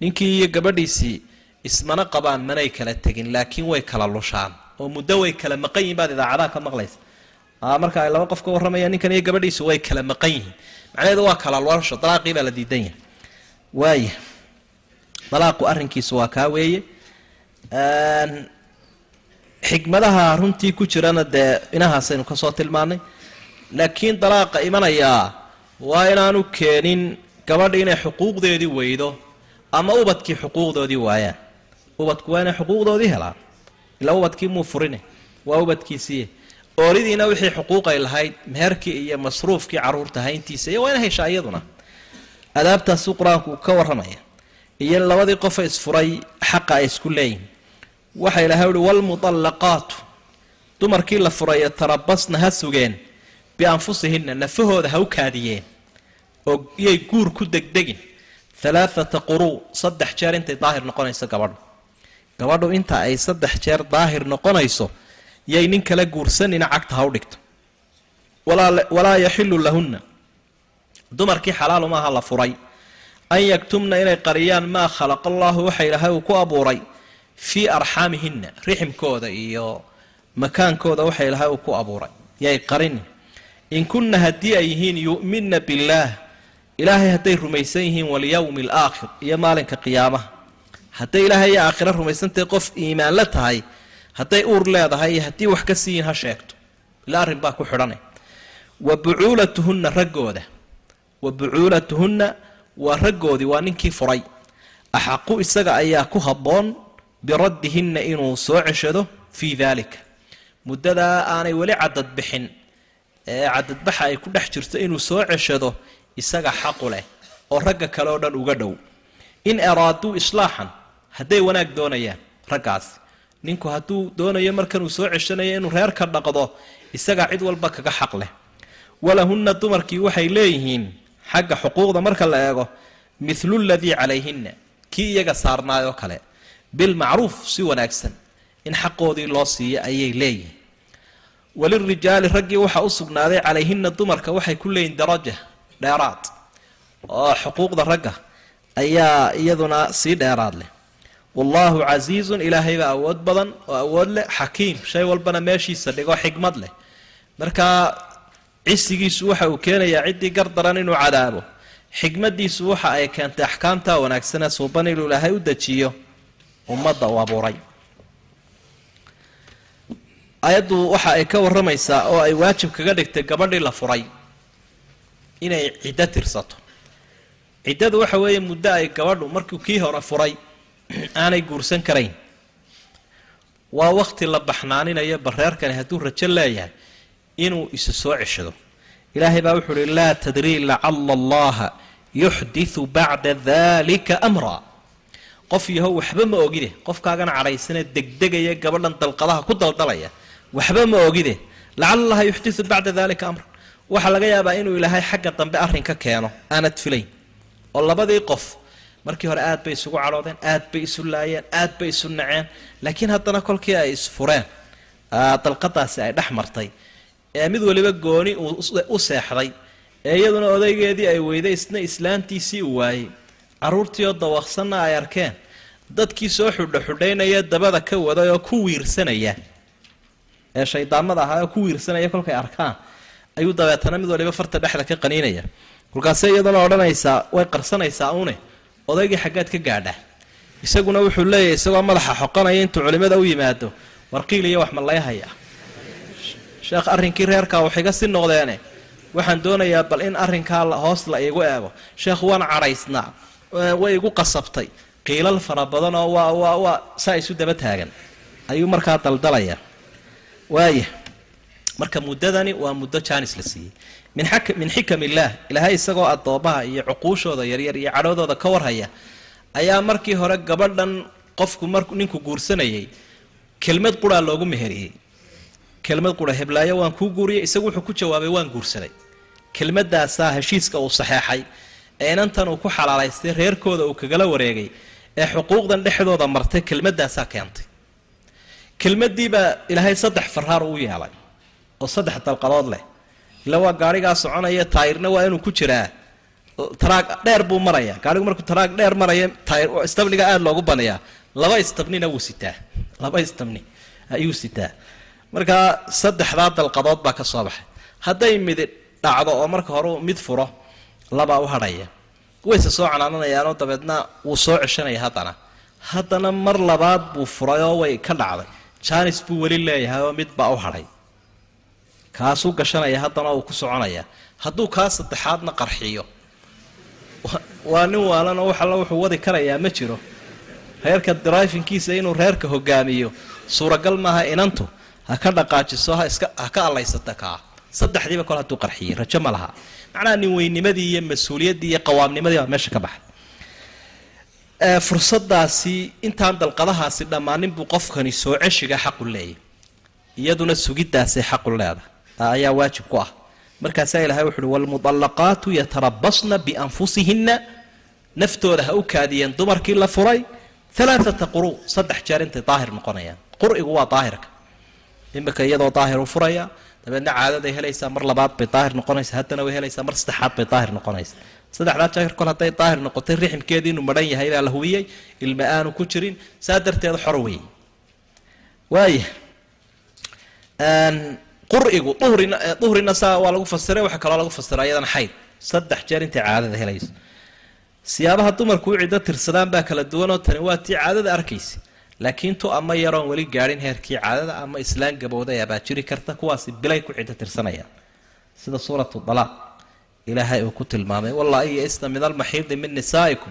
ninkii iyo gabadhiisii ismana qabaan manay kala tegin laakiin way kala lushaan. Oo muddo way kala maqan yihiin baad idaacadaha ka maqlaysa. Marka ay laba qof ka warramayaan ninkan iyo gabadhiisu way kala maqan yihiin. Macnaheedu waa kala lulasho dalaaqii baa la diidan yahay. Waaya dalaaqu arrinkiisu waa kaa weeye. Xikmadaha runtii ku jirana dee inahaasaynu ka soo tilmaanay laakiin dalaaqa imanayaa waa inaanu keenin gabadha inay xuquuqdeedii weydo ama ubadkii xuquuqdoodii waayaan ubadku waa inay xuquuqdoodii helaan ilaa ubadkii muu furine. Waa ubadkiisiiye ooridiina wixii xuquuqay lahayd meherkii iyo masruufkii carruurta hayntiisa iyo waa heshaa iyaduna. Adaabtaasuu qur'aanku ka warramaya. Iyo labadii qofa isfuray xaqa ay isku leeyihiin waxa ilahay uhi waalmudallaqaatu dumarkii la furayo tarabasna ha sugeen. Bianfusihinna nafahooda ha u kaadiyeen. Oo iyay guur ku degdegin halaathata quruu saddex jeer intay daahir noqonayso gabadhu. Gabadhu inta ay saddex jeer daahir noqonayso yay nin kala guursanina cagta ha u dhigto. Walaa yaxilu lahunna. Dumarkii xalaalu maaha la furay. An yaktumna inay qariyaan maa khalaqa allaahu waxa ilaahay uu ku abuuray fii arxaamihinna riximkooda iyo makaankooda waxa ilaahay uu ku abuuray. Yay qarin in kunna haddii ay yihiin yu'minna billaah ilaahay hadday rumaysan yihiin walyowmi alaakhir iyo maalinka qiyaamaha. Hadday ilaahay iyo aakhira rumaysantahay qof iimaan la tahay hadday uur leedahay iyo haddii wax ka siiyiin ha sheegto ila arrin baa ku xidhanay. Wa bucuulatuhunna raggooda. Wa bucuulatuhunna waa raggoodii waa ninkii furay. Axaqu isaga ayaa ku habboon biraddihinna inuu soo ceshado fii daalika muddadaa aanay weli cadad bixin ee cadadbaxa ay ku dhex jirto inuu soo ceshado isaga xaqu leh oo ragga kale oo dhan uga dhow. In araaduu islaaxan hadday wanaag doonayaan raggaasi ninku hadduu doonayo markanuu soo ceshanayo inuu reerka dhaqdo isaga cid walba kaga xaq leh. Walahunna dumarkii waxay leeyihiin xagga xuquuqda marka la eego mithlu ladii calayhinna kii iyaga saarnaayoo kale. Bilmacruuf si wanaagsan. In xaqoodii loo siiyo ayay leeyihiin. Walirijaali raggii waxaa u sugnaaday calayhinna dumarka waxay ku leeyihiin daraja dheeraad. Oo xuquuqda ragga ayaa iyaduna sii dheeraad leh. Wallaahu casiizun ilaahaybaa awood badan oo awood leh. Xakiim shay walbana meeshiisa dhigo xikmad leh. Markaa cisigiisu waxa uu keenayaa ciddii gardaran inuu cadaabo. Xikmadiisu waxa ay keentay axkaamta wanaagsanee suuban inuu ilaahay u dejiyo. Ummadda uu abuuray. Ayaddu waxa ay ka warramaysaa oo ay waajib kaga dhigtay gabadhii la furay inay ciddo tirsato. Ciddadu waxa weeye muddo ay gabadhu markuu kii hore furay aanay guursan karayn. Waa wakti la baxnaaninayo bareerkani hadduu rajo leeyahay inuu isa soo ceshado. Ilaahay baa wuxuu uhi laa tadrii lacala allaha yuxdiu bacda dalika amra. Qof yahow waxba ma ogide qofkaagana cadhaysane degdegaya gabadhan dalqadaha ku daldalaya waxba ma ogide lacala allaha yuxdiu bacda dalika amra waxaa laga yaabaa inuu ilaahay xagga dambe arrin ka keeno. Aanad filayn. Oo labadii qof markii hore aad bay isugu cadhoodeen aad bay isu laayeen aad bay isu naceen. Laakiin haddana kolkii ay isfureen dalqadaasi ay dhex martay ee mid waliba gooni u seexday ee iyaduna odaygeedii ay weyday isna islaantiisii u waayey. Caruurtii oo dawaqsanna ay arkeen. Dadkii soo xudha xudhaynaya dabada ka waday oo ku wiirsanaya. Ee shaydaamada ahaa oo ku wiirsanaya kolkay arkaan ayuu dabeetana mid waliba farta dhexda ka qaniinaya. Kolkaase iyaduna odhanaysaa way qarsanaysaa une odaygii xaggaad ka gaadha. Isaguna wuxuu leeyahay isagoo madaxa xoqanaya intuu culimmada u yimaado. Warqiil iyo wax ma lay haya sheekh arrinkii reerkaa wax iga si noqdeene. Waxaan doonayaa bal in arrinkaa hoos la igu eego. Sheekh waan cadhaysnaa way igu qasabtay. Qiilal fara badan oo waa waa waa saa isu daba taagan. Ayuu markaa daldalaya. Waaya marka muddadani waa muddo jaanis la siiyey. Min xikam illaah ilaahay isagoo addoomaha iyo cuquushooda yaryar iyo cadhoodooda ka warhaya ayaa markii hore gabadhan qofku mar ninku guursanayay kelmad quraa loogu meheriyey. Kelmad qura heblaayo waan kuu guuriyay isagu wuxuu ku jawaabay waan guursaday. Kelmadaasaa heshiiska uu saxeexay ee inantan uu ku xalaalaystay reerkooda uu kagala wareegay ee xuquuqdan dhexdooda martay kelmadaasaa keentay. Kelmadiibaa ilaahay saddex faraar uu yeelay oo saddex dalqadood leh. Ila waa gaarigaa soconaya taayirna waa inuu ku jiraa. Taraag dheer buu maraya gaarigu markuu taraag dheer maraya taayir istabniga aada loogu banayaa. Laba istabnina wuu sitaa. Laba istabni ayuu sitaa. Markaa saddexdaa dalqadood baa ka soo baxay. Hadday midi dhacdo oo marka hore mid furo labaa u hadhaya. Wayse soo canaananayaanoo dabeedna wuu soo ceshanaya haddana. Haddana mar labaad buu furay oo way ka dhacday. Jaanis buu weli leeyahay oo mid baa u hadhay kaasuu gashanaya haddana uu ku soconaya. Hadduu kaa saddexaadna qarxiyo. Waa nin waalanoo wax alla wuxuu wadi karayaa ma jiro. Reerka drifinkiisa inuu reerka hogaamiyo. Suuragal maaha inantu. Ha ka dhaqaajiso ha ka allaysata kaa. Saddexdiiba kol hadduu qarxiyey rajo ma laha. Macnaha nin weynimadii iyo mas'uuliyaddii iyo qawaamnimadii baa meesha ka baxay fursadaasi intaan dalqadahaasi dhammaanin buu qofkani soo ceshiga xaqu leeyahy. Iyaduna sugiddaasay xaqu leedahay ayaa waajib ku ah. Markaasaa ilahay wuxu uhi waalmudallaqaatu yatarabasna bianfusihinna. Naftooda ha u kaadiyeen dumarkii la furay alaaata quru saddex jeer intay daahir noqonayaan. Qur'igu waa daahirka. Imika iyadoo daahir u furaya dabeedna caadaday helaysaa mar labaad bay daahir noqonaysaa haddana way helaysaa mar saddexaad bay daahir noqonaysaa. Saddexdaa jeer kol hadday daahir noqotay riximkeedii inuu madhan yahay baa la hubiyey ilma aanu ku jirin saa darteed xor weeye. Waaya qurigu uhrina duhrina saa waa lagu fasiray waxaa kaloo lagu fasira iyadana xayd. Saddex jeer intay caadada helayso. Siyaabaha dumarku u ciddo tirsadaan baa kala duwanoo tani waa tii caadada arkaysa. Laakiin tu ama yaroon weli gaadhin heerkii caadada ama islaan gabowday abaa jiri karta kuwaasi bilay ku ciddo tirsanayaan sida suuratu dalaaq ilaahay uu ku tilmaamay wallahi yaisna min almaxiidi min nisaa'ikum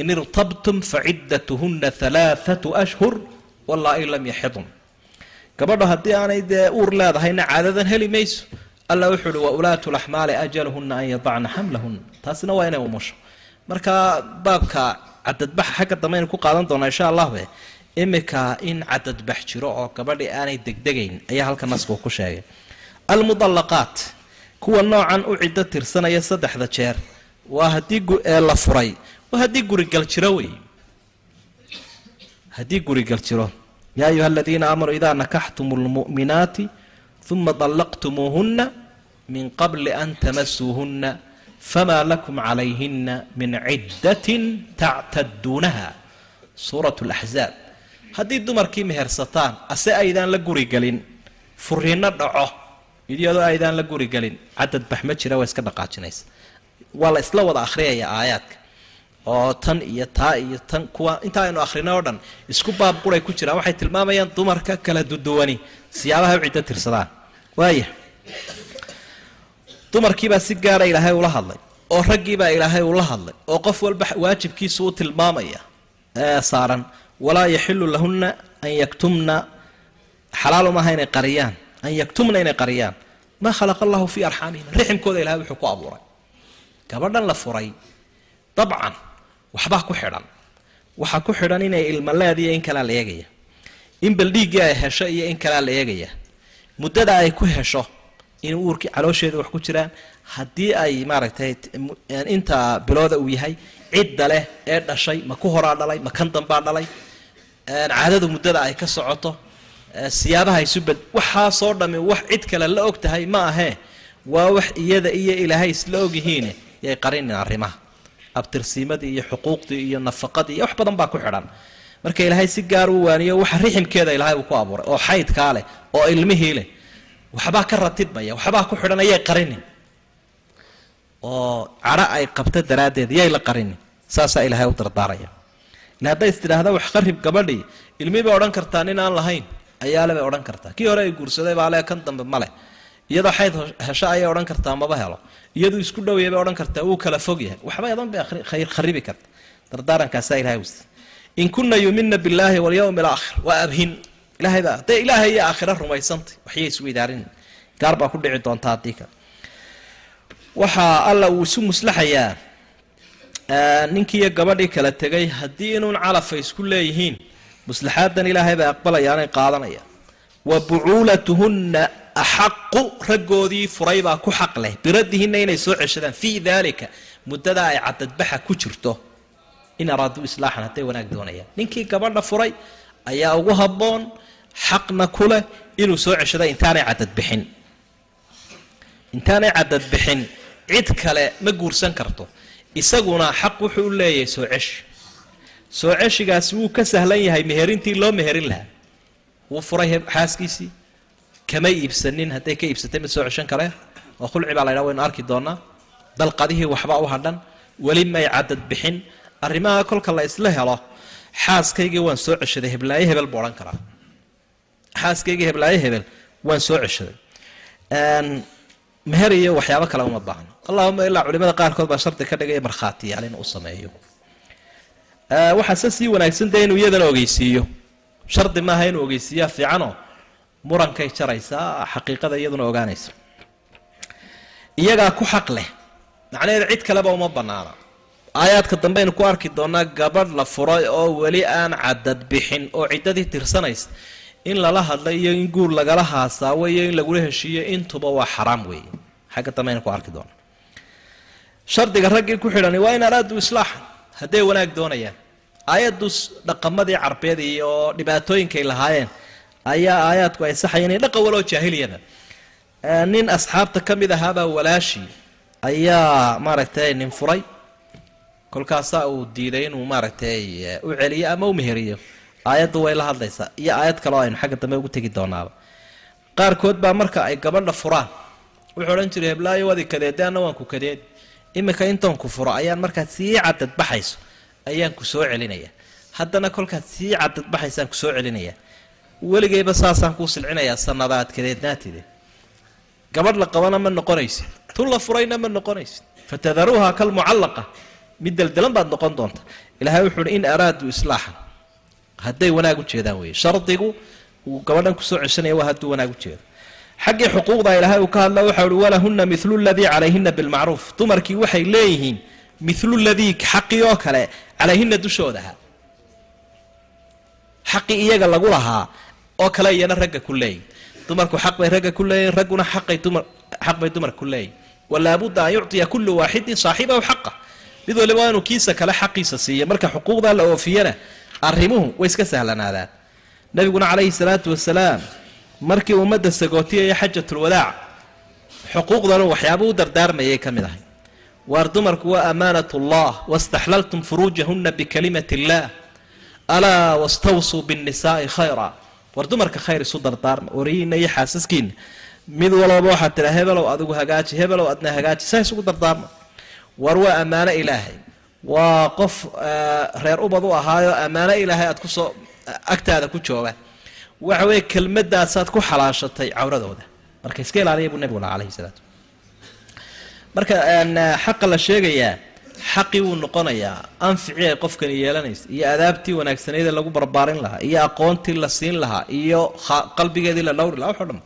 in irtabtum faciddatuhunna halaathatu ashhur wallahi lam yaxidun gabadho haddii aanay dee uur leedahayna caadadan heli mayso. Alla wuxuu uhi wa ulaatu laxmaali ajaluhunna an yadacna xamlahunna taasina waa inay umusho marka baabka cadadbaxa xagga dambe aynu ku qaadan doonaa insha allahbe imika in cadadbax jiro oo gabadhii aanay degdegayn ayaa halka nasku ku sheegay. Almudallaqaat kuwa noocan u ciddo tirsanaya saddexda jeer waa haddii la furay waa haddii gurigal jiro wey haddii gurigal jiro yaa ayuha aladiina aamanuu idaa nakaxtum lmu'minaati uma dallaqtumuuhunna min qabli an tamasuuhunna famaa lakum calayhina min ciddatin tactaduunaha suurat laxzaab haddii dumarkii mehersataan ase aydaan la guri gelin furiinno dhaco iyadoo aydaan la guri gelin cadad bax ma jira waa iska dhaqaajinaysa waa la isla wada akhriyaya aayaadka oo tan iyo taa iyo tan kuwa. Inta aynu akhrina oo dhan isku baab ku jiraan. Waxay tilmaamayaan dumarka kala duduwani. Siyaabaha u ciddo tirsadaan. Waaya dumarkiibaa si gaara ilaahay ula hadlay oo raggiibaa ilaahay ula hadlay oo qof walba waajibkiisa u tilmaamaya ee saaran walaa yaxilu lahunna an yaktumna. Xalaal umaha inay qariyaan. An yaktumna inay qariyaan. Maa khalaqa allahu fii arxaamihim. Riximkooda ilahay wuxuu ku abuuray. Gabadhan la furay. Dabcan waxbaa ku xidhan. Waxaa ku xidhan inay ilma leediyo in kalea la eegaya. In baldhiiggii ay hesho iyo in kalea la eegaya. Muddada ay ku hesho in uurkii caloosheeda wax ku jiraan haddii ay maaragtay inta bilooda uu yahay cidda leh ee dhashay ma ku horaa dhalay ma kan dambaa dhalay caadadu muddada ay ka socoto siyaabaha isu bed waxaasoo dhammi wax cid kale la og tahay ma ahee waa wax iyada iyo ilaahay isla ogyihiine yay qarinin arrimaha abtirsiimadii iyo xuquuqdii iyo nafaqadii iyo wax badan baa ku xidhan. Marka ilaahay si gaar u waaniyo waxa riximkeeda ilaahay uu ku abuuray oo xaydkaa leh oo ilmihii leh waxbaa ka ratibmaya waxbaa ku xidhan ayay qarinin. Oo cadho ay qabto daraaddeed yay la qarinin. Saasaa ilaahay u dardaaraya. Ila hadday is wax qarib gabadhii ilmihii bay odhan kartaa nin aan lahayn ayaale bay odhan kartaa. Kii hore ay guursaday baa le kan dambe male iyadoo xayd hesho ayay odhan kartaa maba helo. Iyaduu isku dhowya bay odhan kartaa wuu kala fog yahay. Waxba yadan bay khayr kharibi karta. Dardaarankaasa ilahay wsi in kuna yumina billaahi walyawmi alaakhir waa abhin. Ilahay baa hadday ilaahay iyo aakhira rumaysantay waxyay isweydaarin gaar baa ku dhici doonta haddii kale waxaa alla uu isu muslaxayaa ninkiiyo gabadhii kala tegay haddii inuun calafa isku leeyihiin muslaxaadan ilaahay bay aqbalayaanay qaadanaya. Wa bucuulatuhunna axaqu raggoodii furay baa ku xaq leh biraddihinna inay soo ceshadaan fii daalika muddada ay cadadbaxa ku jirto in araaduu islaaxan hadday wanaag doonayaan ninkii gabadha furay ayaa ugu habboon xaqna ku leh inuu soo ceshada intaanay cadadbixin intaanay cadadbixin cid kale ma guursan karto isaguna xaq wuxuu u leeyahay soo ceshi soo ceshigaasi wuu ka sahlan yahay meherintii loo meherin lahaa wuu furay xaaskiisii kama iibsanin hadday ka iibsatay mid soo ceshan kareen oo khulci baa la ydhaha waynu arki doonaa. Dalqadihii waxba u hadhan weli may cadad bixin. Arrimaha kolka la isla helo xaaskaygii waan soo ceshaday heblaayo hebel buu odhan karaa. Xaaskaygii heblaayo hebel waan soo ceshaday. Meher iyo waxyaabo kale uma baahno allahuma ilaa culimada qaarkood baa shardi ka dhigaya markhaatiyaal inuu sameeyo. Waxaase sii wanaagsan dee inuu iyadana ogeysiiyo? Shardi maaha inuu ogeysiiyaa fiicanoo murankay jaraysaa xaqiiqada iyaduna ogaanaysa. Iyagaa ku xaq leh. Macnaheeda cid kaleba uma banaana aayaadka dambeaynu ku arki doonaa gabadh la furay oo weli aan cadad bixin oo ciddadii tirsanaysa in lala hadla iyo in guur lagala haasaawo iyo in lagula heshiiyo intuba waa xaraam weeye xagga dambe aynu ku arki doonaa. Shardiga raggii ku xidhani waa in araadu islaaxan hadday wanaag doonayaan. Aayaddu dhaqamadii carbeed iyo dhibaatooyinkay lahaayeen ayaa aayaadku ay saxayeen in dhaqan waloo jaahiliyada. Nin asxaabta ka mid ahaabaa walaashii ayaa maaragtay nin furay. Kolkaasaa uu diiday inuu maaragtay u celiyo ama u meheriyo. Aayaddu way la hadlaysaa iyo aayad kaleo aynu xagga dambe ugu tegi doonaaba. Qaarkood baa marka ay gabadha furaan. Wuxuu odhan jiray heblaayo wadi kadeede anna waan ku kadeed. Iminka intoon ku furo ayaan markaad sii cadadbaxayso ayaan ku celinaya. Haddana kolkaad sii cadadbaxaysaan ku soo celinaya weligayba saasaan kuu silcinayaa sanadaad kadeednaatide gabadh la qabana ma noqonaysid tun la furayna ma noqonaysid fatadaruuha kalmucallaqa mid deldelan baad noqon doonta. Ilaahay wuxuu uhi in araaduu islaaxan hadday wanaag u jeedaan shardigu uu gabadhan ku soo ceshanaya waa hadduu wanaag u xaggii xuquuqda ilaahay uu ka hadla waxau uhi walahunna milu ladii calayhina bilmacruuf. Dumarkii waxay leeyihiin milu ladii xaqii oo kale calayhina dushoodaha xaqii iyaga lagu lahaa oo kale iyana ragga ku leeyihiin dumarku xaq bay ragga ku leeyihiin ragguna xaqay dumar xaq bay dumarka ku leeyihiin walaabudda an yucطiya kullu waaxidin saaxibahu xaqa. Mid waliba waa inuu kiisa kale xaqiisa siiya marka xuquuqdaa la oofiyana arrimuhu way iska sahlanaadaan. Nabiguna calayhi salaatu wasalaam markii ummadda sagootiyaya xajatulwadaac xuquuqdanu waxyaaba u dardaarmayay ka mid ahay. Waar dumarku waa amaanat ullah wastaxlaltum furuujahunna bikalimati illaah alaa wastawsuu binnisaai khayra war dumarka khayr isu dardaarma wariyiina iyo xaasaskiina mid walbaba waxaad tiraa hebelow adigu hagaaji hebelow adna hagaaji. Saa isugu dardaarma war waa ammaano ilaahay. Waa qof reer ubad u ahaayo ammaano ilaahay aad ku soo agtaada ku jooga. Waxa weeye kelmadaasaad ku xalaashatay cawradooda. Marka iska ilaaliya buu nebigu laha alayhi salaatu marka xaqa la sheegayaa xaqii wuu noqonayaa anficii ay qofkani yeelanaysa iyo adaabtii wanaagsaneydee lagu barbaarin lahaa iyo aqoontii la siin lahaa iyo qalbigeedii la dhowri lahaa waxo dhan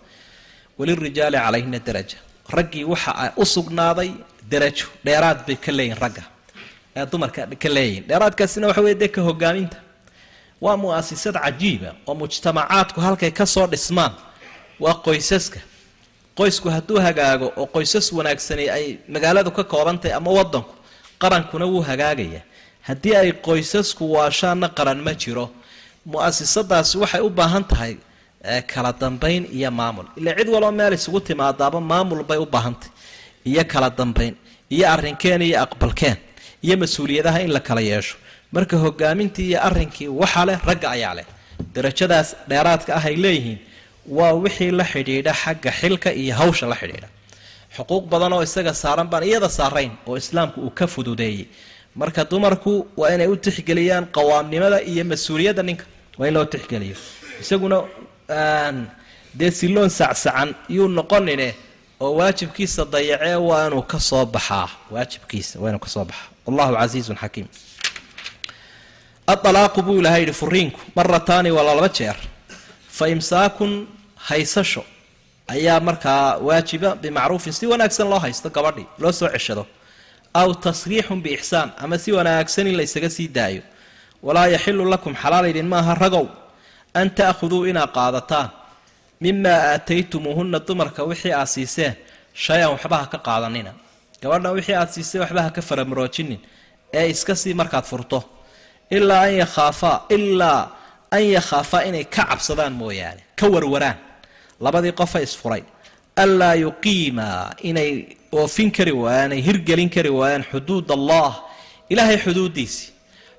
walirijaali calayhina daraja. Raggii waxa u sugnaaday darajo dheeraad bay ka leeyihiin ragga. Ee dumarka ka leeyihiin. Dheeraadkaasina waxa wey dee ka hogaaminta waa mu'asisad cajiiba oo mujtamacaadku halkay ka soo dhismaan. Waa qoysaska. Qoysku hadduu hagaago oo qoysas wanaagsani ay magaaladu ka koobantahay ama wadanku qarankuna wuu hagaagaya. Haddii ay qoysasku waashaanna qaran ma jiro mu'asisadaasi waxay u baahan tahay kala dambayn iyo maamul. Ilaa cid waloo meel isugu timaadaaba maamul bay u baahantahy iyo kala dambayn iyo arrinkeen iyo aqbalkeen iyo mas'uuliyadaha in la kala yeesho. Marka hogaamintii iyo arrinkii waxa leh ragga ayaa leh. Darajadaas dheeraadka ah ay leeyihiin waa wixii la xidhiidha xagga xilka iyo hawsha la xidhiidha xuquuq badan oo isaga saaran baan iyada saarayn oo islaamku uu ka fududeeyey. Marka dumarku waa inay u tixgeliyaan qawaamnimada iyo mas'uuliyadda ninka. Waa in loo tixgeliyo. Isaguna dee siloon sacsacan yuu noqonine oo waajibkiisa dayacee waa inuu ka soo baxaa. Waajibkiisa waa inuu ka soo baxaa. Wallahu casiizun xakiim. Aalaaqu buu ilahay yihi furiinku marataani waa laba jeer. Fa imsaakun haysasho ayaa markaa waajiba bimacruufin si wanaagsan loo haysto gabadhii loo soo ceshado aw tasriixun biixsaan ama si wanaagsan in la sii daayo. Walaa yaxilu lakum xalaal idin maaha ragow an ta'khuduu inaad qaadataan. Mimaa aataytumuuhunna dumarka wixii aad siiseen shay-an waxba ha ka qaadanina. Gabadhan wixii aad siiseen waxba ha ka faramaroojinin ee iska sii markaad furto. Ilaa an yakhaafaa ilaa an yakhaafaa inay ka cabsadaan mooyaane ka warwaraan labadii qofa isfuray. Anlaa yuqiimaa inay oofin kari waayaan ay hirgelin kari waayaan xuduud allah ilaahay xuduudiisii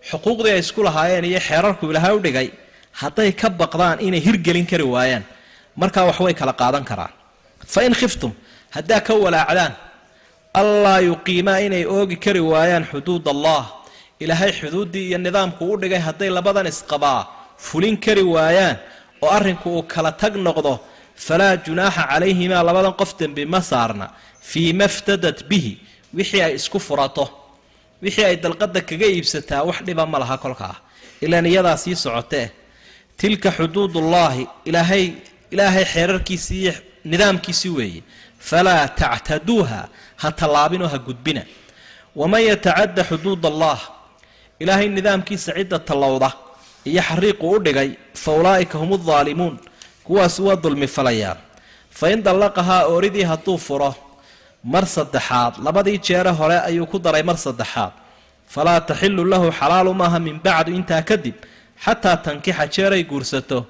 xuquuqdii ay isku lahaayeen iyo xeerarku ilaahay u dhigay hadday ka baqdaan inay hirgelin kari waayaan. Markaa wax way kala qaadan karaan. Fa in khiftum haddaa ka walaacdaan allaa yuqiimaa inay oogi kari waayaan xuduud allah. Ilaahay xuduuddii iyo nidaamku u dhigay hadday labadan isqabaa fulin kari waayaan oo arrinku uu kala tag noqdo falaa junaaxa calayhimaa labadan qof dembi ma saarna fii ma ftadat bihi wixii ay isku furato wixii ay dalqada kaga iibsataa wax dhiba ma laha kolkaa ilaan iyadaa sii socotee tilka xuduudullaahi ilaahay ilaahay xeerarkiisii nidaamkiisii weeye falaa tactaduuha ha tallaabinoo ha gudbina waman yatacadda xuduud allah ilaahay nidaamkiisa cidda tallowda iyo xariiqu u dhigay fa ulaa'ika hum aldaalimuun kuwaas waa dulmi falayaan. Fa in dallaqahaa ooridii hadduu furo mar saddexaad labadii jeere hore ayuu ku daray mar saddexaad. Falaa taxilu lahu xalaalu maaha min bacdu intaa kadib xataa tankixa jeeray guursato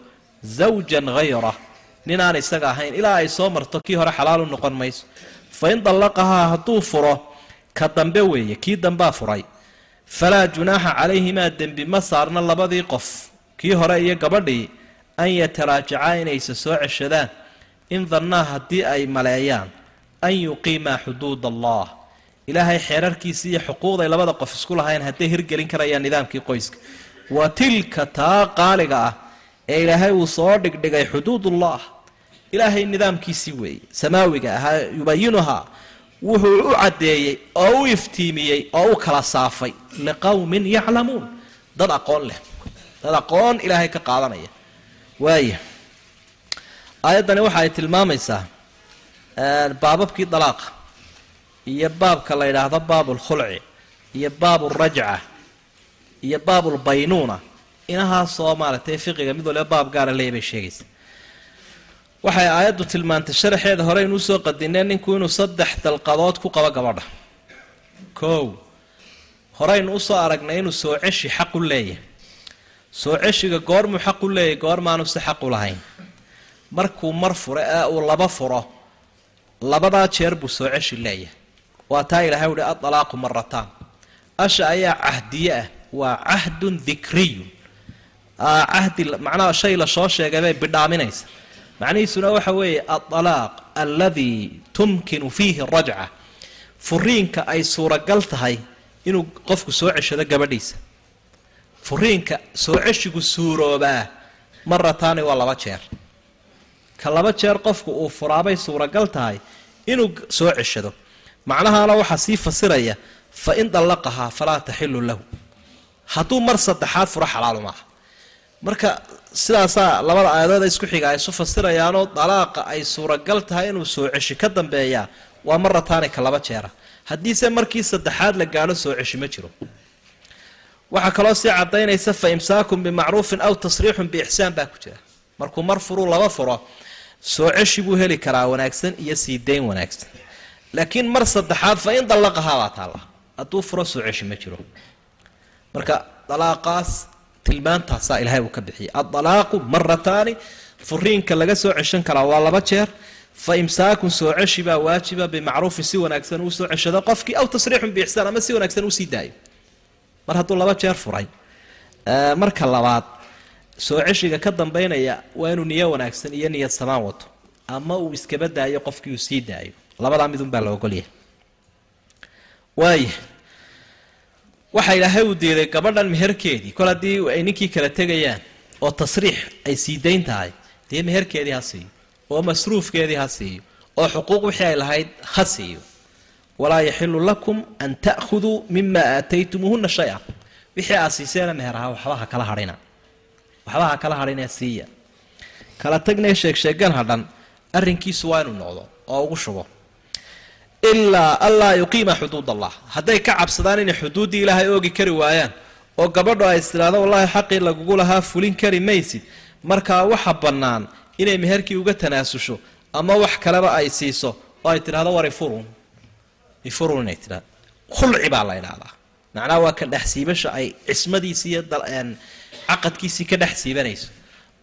zawjan hayra ninaan isaga ahayn ilaa ay soo marto kii hore xalaalu noqon mayso. Fa in dallaqahaa hadduu furo ka dambe weeye kii dambaa furay. Falaa junaaxa calayhimaa dembi ma saarna labadii qof kii hore iyo gabadhii an yataraajacaa inaysa soo ceshadaan in dannaa haddii ay maleeyaan an yuqiimaa xuduud allah. Ilaahay xeerarkiisi iyo xuquuqday labada qof isku lahayn hadday hirgelin karayaan nidaamkii qoyska. Wa tilka taa qaaliga ah ee ilaahay uu soo dhigdhigay xuduudullah ilaahay nidaamkiisii weeye samaawiga ahaa yubayinuhaa wuxuu u caddeeyey oo u iftiimiyey oo u kala saafay liqowmin yaclamuun. Dad aqoon leh. Dad aqoon ilaahay ka qaadanaya waaya aayaddani waxa ay tilmaamaysaa baababkii dalaaqa iyo baabka la yidhaahdo baabulkhulci iyo baabulrajca iyo baabulbaynuuna inahaasoo maaragtay fiqiga mid waliba baab gaara leeya bay sheegaysa waxay aayaddu tilmaantay sharaxeeda hore inuu soo qadinay ninku inuu saddex dalqadood ku qabo gabadha. Kow. Horeynu u soo aragnay inuu soo ceshi xaq u leeyahay soo ceshiga goormuu xaq u leeyahay goormaanu si xaq u lahayn. Markuu mar furo ee uu laba furo labadaa jeer buu soo ceshi leeyahay. Waa taa ilaahay uhi adalaaqu marataan asha ayaa cahdiye ah waa cahdun dikriyun. Cahdi macnaha shay la soo sheegay bay bidhaaminaysa. Macnihiisuna waxa weeye adalaaq alladii tumkinu fiihi rajca. Furiinka ay suuragal tahay inuu qofku soo ceshado gabadhiisa furiinka soo ceshigu suuroobaa marataani waa laba jeer. Ka laba jeer qofku uu furaabay suuragal tahay inuu soo ceshado. Macnahaana waxaa sii fasiraya fa in dallaqahaa falaa taxilu lahu. Hadduu mar saddexaad furo xalaalu maaha. Marka sidaasaa labada aayadood isku xiga ay isu fasirayaanoo dalaaqa ay suuragal tahay inuu soo ceshi ka dambeeyaa waa marataanika laba jeera. Haddiise markii saddexaad la gaadho soo ceshi ma jiro waxaa kaloo sii cadaynaysa fa imsaakun bimacruufin aw tasriixun biixsaan baa ku jira. Markuu mar furuu laba furo soo ceshi buu heli karaa wanaagsan iyo sii dayn wanaagsan. Laakiin mar saddexaad fa in dallaqahaa baa taalla. Hadduu furo soo ceshi ma jiro. Marka dalaaqaas tilmaantaasaa ilaahay uu ka bixiyay addalaaqu marataani furiinka laga soo ceshan karaa waa laba jeer. Fa imsaakun soo baa waajiba bimacruufin si wanaagsan uu soo ceshado qofkii aw tasriixun biixsaan ama si wanaagsan uu daayo mar hadduu laba jeer furay. Marka labaad soo ceshiga ka dambaynaya waa inuu niyo wanaagsan iyo niyad samaan wato ama uu iskaba daayo qofkii uu sii daayo. Labadaa midunbaa la ogolyahay waaya waxa ilaahay uu diiday gabadhan meherkeedii kol haddii ay ninkii kala tegayaan oo tasriix ay sii dayn tahay dee meherkeedii ha siiyo oo masruufkeedii ha siiyo oo xuquuq wixii ay lahayd ha siiyo walaa yaxilu lakum an ta'khuduu mima aataytumuuhuna shay-a. Wixii aad siiseena meher ahaa waxba ha kala hadhina waxba ha kala hadhinee siiya. Kala tagnee sheegsheegan hadhan arrinkiisu waa inuu noqdo oo ugu shubo. Ilaa anlaa yuqiima xuduud allah hadday ka cabsadaan inay xuduuddii ilaahay oogi kari waayaan oo gabadho ay istidhaahdo wallaahi xaqii lagugu lahaa fulin kari maysid. Markaa waxa bannaan inay meherkii uga tanaasusho ama wax kaleba ay siiso oo ay tidhahdo war ifurun inay tidhahdo khulci baa la idhaahdaa macnaha waa ka dhex siibasha ay cismadiisii iyo caqadkiisii ka dhex siibanayso.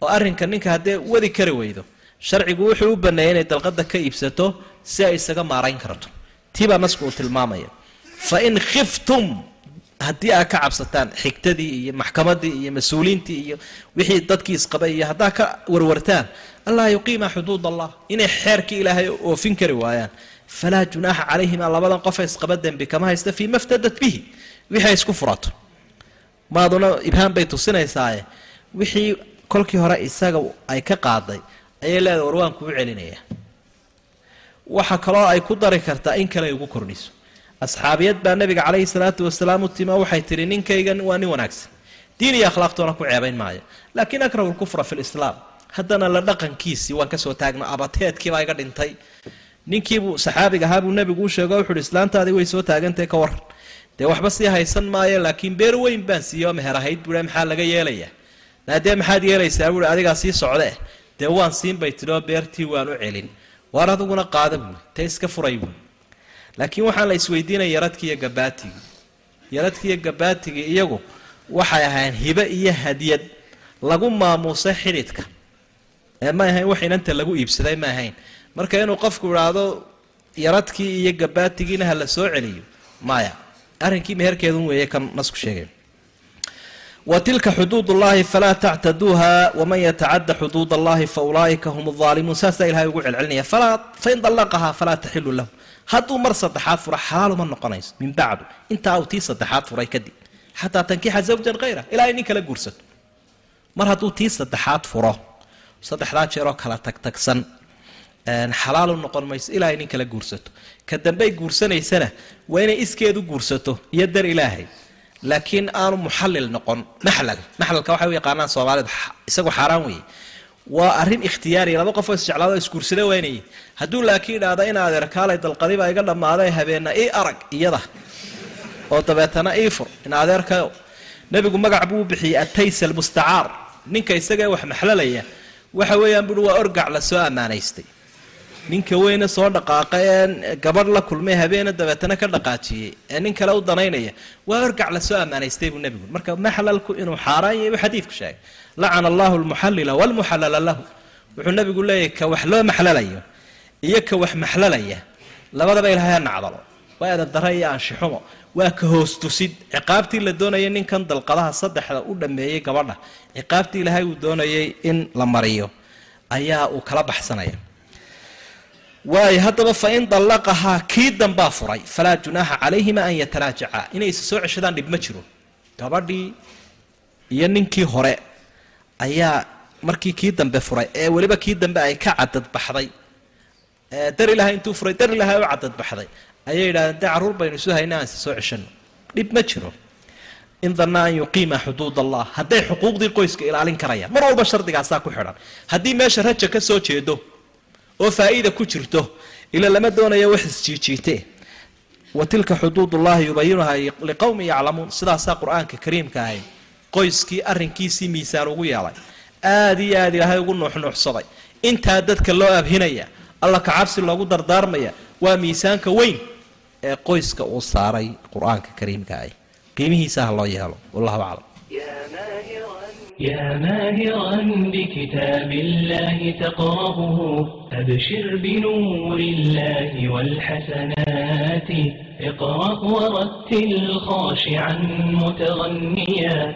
Oo arrinka ninka haddee wadi kari weydo sharcigu wuxuu u baneeyay inay dalqada ka iibsato si ay isaga maarayn karto. Tiibaa nasku uu tilmaamaya. Fa in khiftum haddii aad ka cabsataan xigtadii iyo maxkamadii iyo mas'uuliintii iyo wixii dadkii isqabay iyo haddaa ka warwartaan allaa yuqiima xuduud allah inay xeerkii ilaahay oofin kari waayaan falaa junaaxa calayhima labadan qofa isqaba dembi kama haysta fii maftadat bihi wixii ay isku furato maaduna ibhaan bay tusinaysaaye wixii kolkii hore isaga ay ka qaaday ayay leedahay war waan kuu celinaya waxa kaloo ay ku dari kartaa in kale ay ugu kordhiso asxaabiyad baa nabiga calayhi salaatu wasalaam u timo waxay tihi ninkaygan waa nin wanaagsan diin iyo akhlaaqtoona ku ceebayn maayo laakiin akrahu lkufra fi lislaam haddana la dhaqankiisii waan ka soo taagno abateedkiibaa iga dhintay ninkiibuu saxaabiga ahaa buu nebigu u sheego wuxuuhi islaantaadii way soo taagantahay ka waran dee waxba sii haysan maayo laakiin beer weyn baan siiyo meher ahayd buuhi maxaa laga yeelayaa naadee maxaad yeelaysaa buuhi adigaa sii socdee dee waan siin bay tidhi oo beertii waan u celin. Waar adiguna qaada buui te iska furay buui laakiin waxaan la isweydiinaya yaradkii iyo gabaatigii yaradkii iyo gabaatigii iyagu waxay ahayn hibe iyo hadiyad lagu maamuusay xidhidka ee ma ahayn wax inanta lagu iibsaday ma ahayn marka inuu qofku idhaahdo yaradkii iyo gabaatigiina ha la soo celiyo maya. Arrinkii meherkeedun weeye kan nasku sheegay. Wa tilka xuduud ullahi falaa tactaduuha waman yatacada xuduud allahi fa ulaa'ika hum aalimuun saasaa ilahay ugu celcelinaya. Fain dallaqahaa falaa taxilu lahu. Hadduu mar saddexaad furo xalaaluma noqonayso. Min bacdu intaa uu tii saddexaad furay kadib. Xataa tankixa zawjan hayra ilaa ay nin kala guursato. Mar hadduu tii saddexaad furo saddexdaa jeeroo kala tagtagsan xalaalu noqon mayso. Ilaa ay nin kala guursato. Ka dambey guursanaysana waa inay iskeedu guursato. Iyo dar ilaahay. Laakiin aanu muxallil noqon. Maxlal. Maxlalka waxay u yaqaanaan soomaalidu isagu xaaraan weeye. Waa arrin ikhtiyaariya laba qofoo isjeclaado isguursada waynayay hadduu laakiin idhaahda in adeerkaalay dalqadiba iga dhammaaday habeenna ii arag iyada. Oo dabeetana ii fur in adeerkayo nebigu magac buu u bixiyey atays almustacaar. Ninka isagae wax maxlalaya waxa weeyaan buui waa orgac la ammaanaystay ninka weyne soo dhaqaaqa ee gabadh la kulmay habeena dabeetana ka dhaqaajiyey ee nin kale u danaynaya waa orgac la soo ammaanaystay buu nebigu. Marka maxlalku inuu xaaraan yahay? Buu xadiidku sheegay lacana allahu lmuxallila walmuxallala lahu. Wuxuu nebigu leeyahy ka wax loo maxlalayo iyo ka wax maxlalaya labadaba ilahay ha nacdalo. Waa edan dare iyo aanshixumo waa ka hoostusid ciqaabtii la doonayay ninkan dalqadaha saddexda u dhammeeyey gabadha ciqaabtii ilaahay uu doonayay in la mariyo ayaa uu kala baxsanaya waayo haddaba fa in dallaqahaa kii dambaa furay falaa junaaxa calayhima an yataraajaca inay isa soo ceshadaan dhib ma jiro. Gabadhii iyo ninkii hore ayaa markii kii dambe furay ee weliba kii dambe ay ka cadadbaxday dar ilahay intuu furay dar ilahay u cadadbaxday ayay yidhahdeen dee carruur baynu isu hayna aan si soo ceshano dhib ma jiro. In danna an yuqiima xuduud allah hadday xuquuqdii qoyska ilaalin karayaan. Mar walba shardigaasaa ku xidhan. Haddii meesha raja ka soo jeedo oo faa'iida ku jirto ila lama doonayo wax isjiijiite wa tilka xuduudullahi yubayinuhaa liqowmin yaclamuun sidaasaa qur'aanka kariimka ahay qoyskii arrinkiisii miisaan ugu yeelay. Aada iyo aada ilaahay ugu nuuxnuuxsaday. Intaa dadka loo abhinaya alla ka cabsi loogu dardaarmaya waa miisaanka weyn ee qoyska uu saaray qur'aanka kariimka ahy qiimihiisa ha loo yeelo wallahu aclam يا ماهرا بكتاب الله تقرأه أبشر بنور الله والحسنات اقرأ ورتل خاشعا متغنيا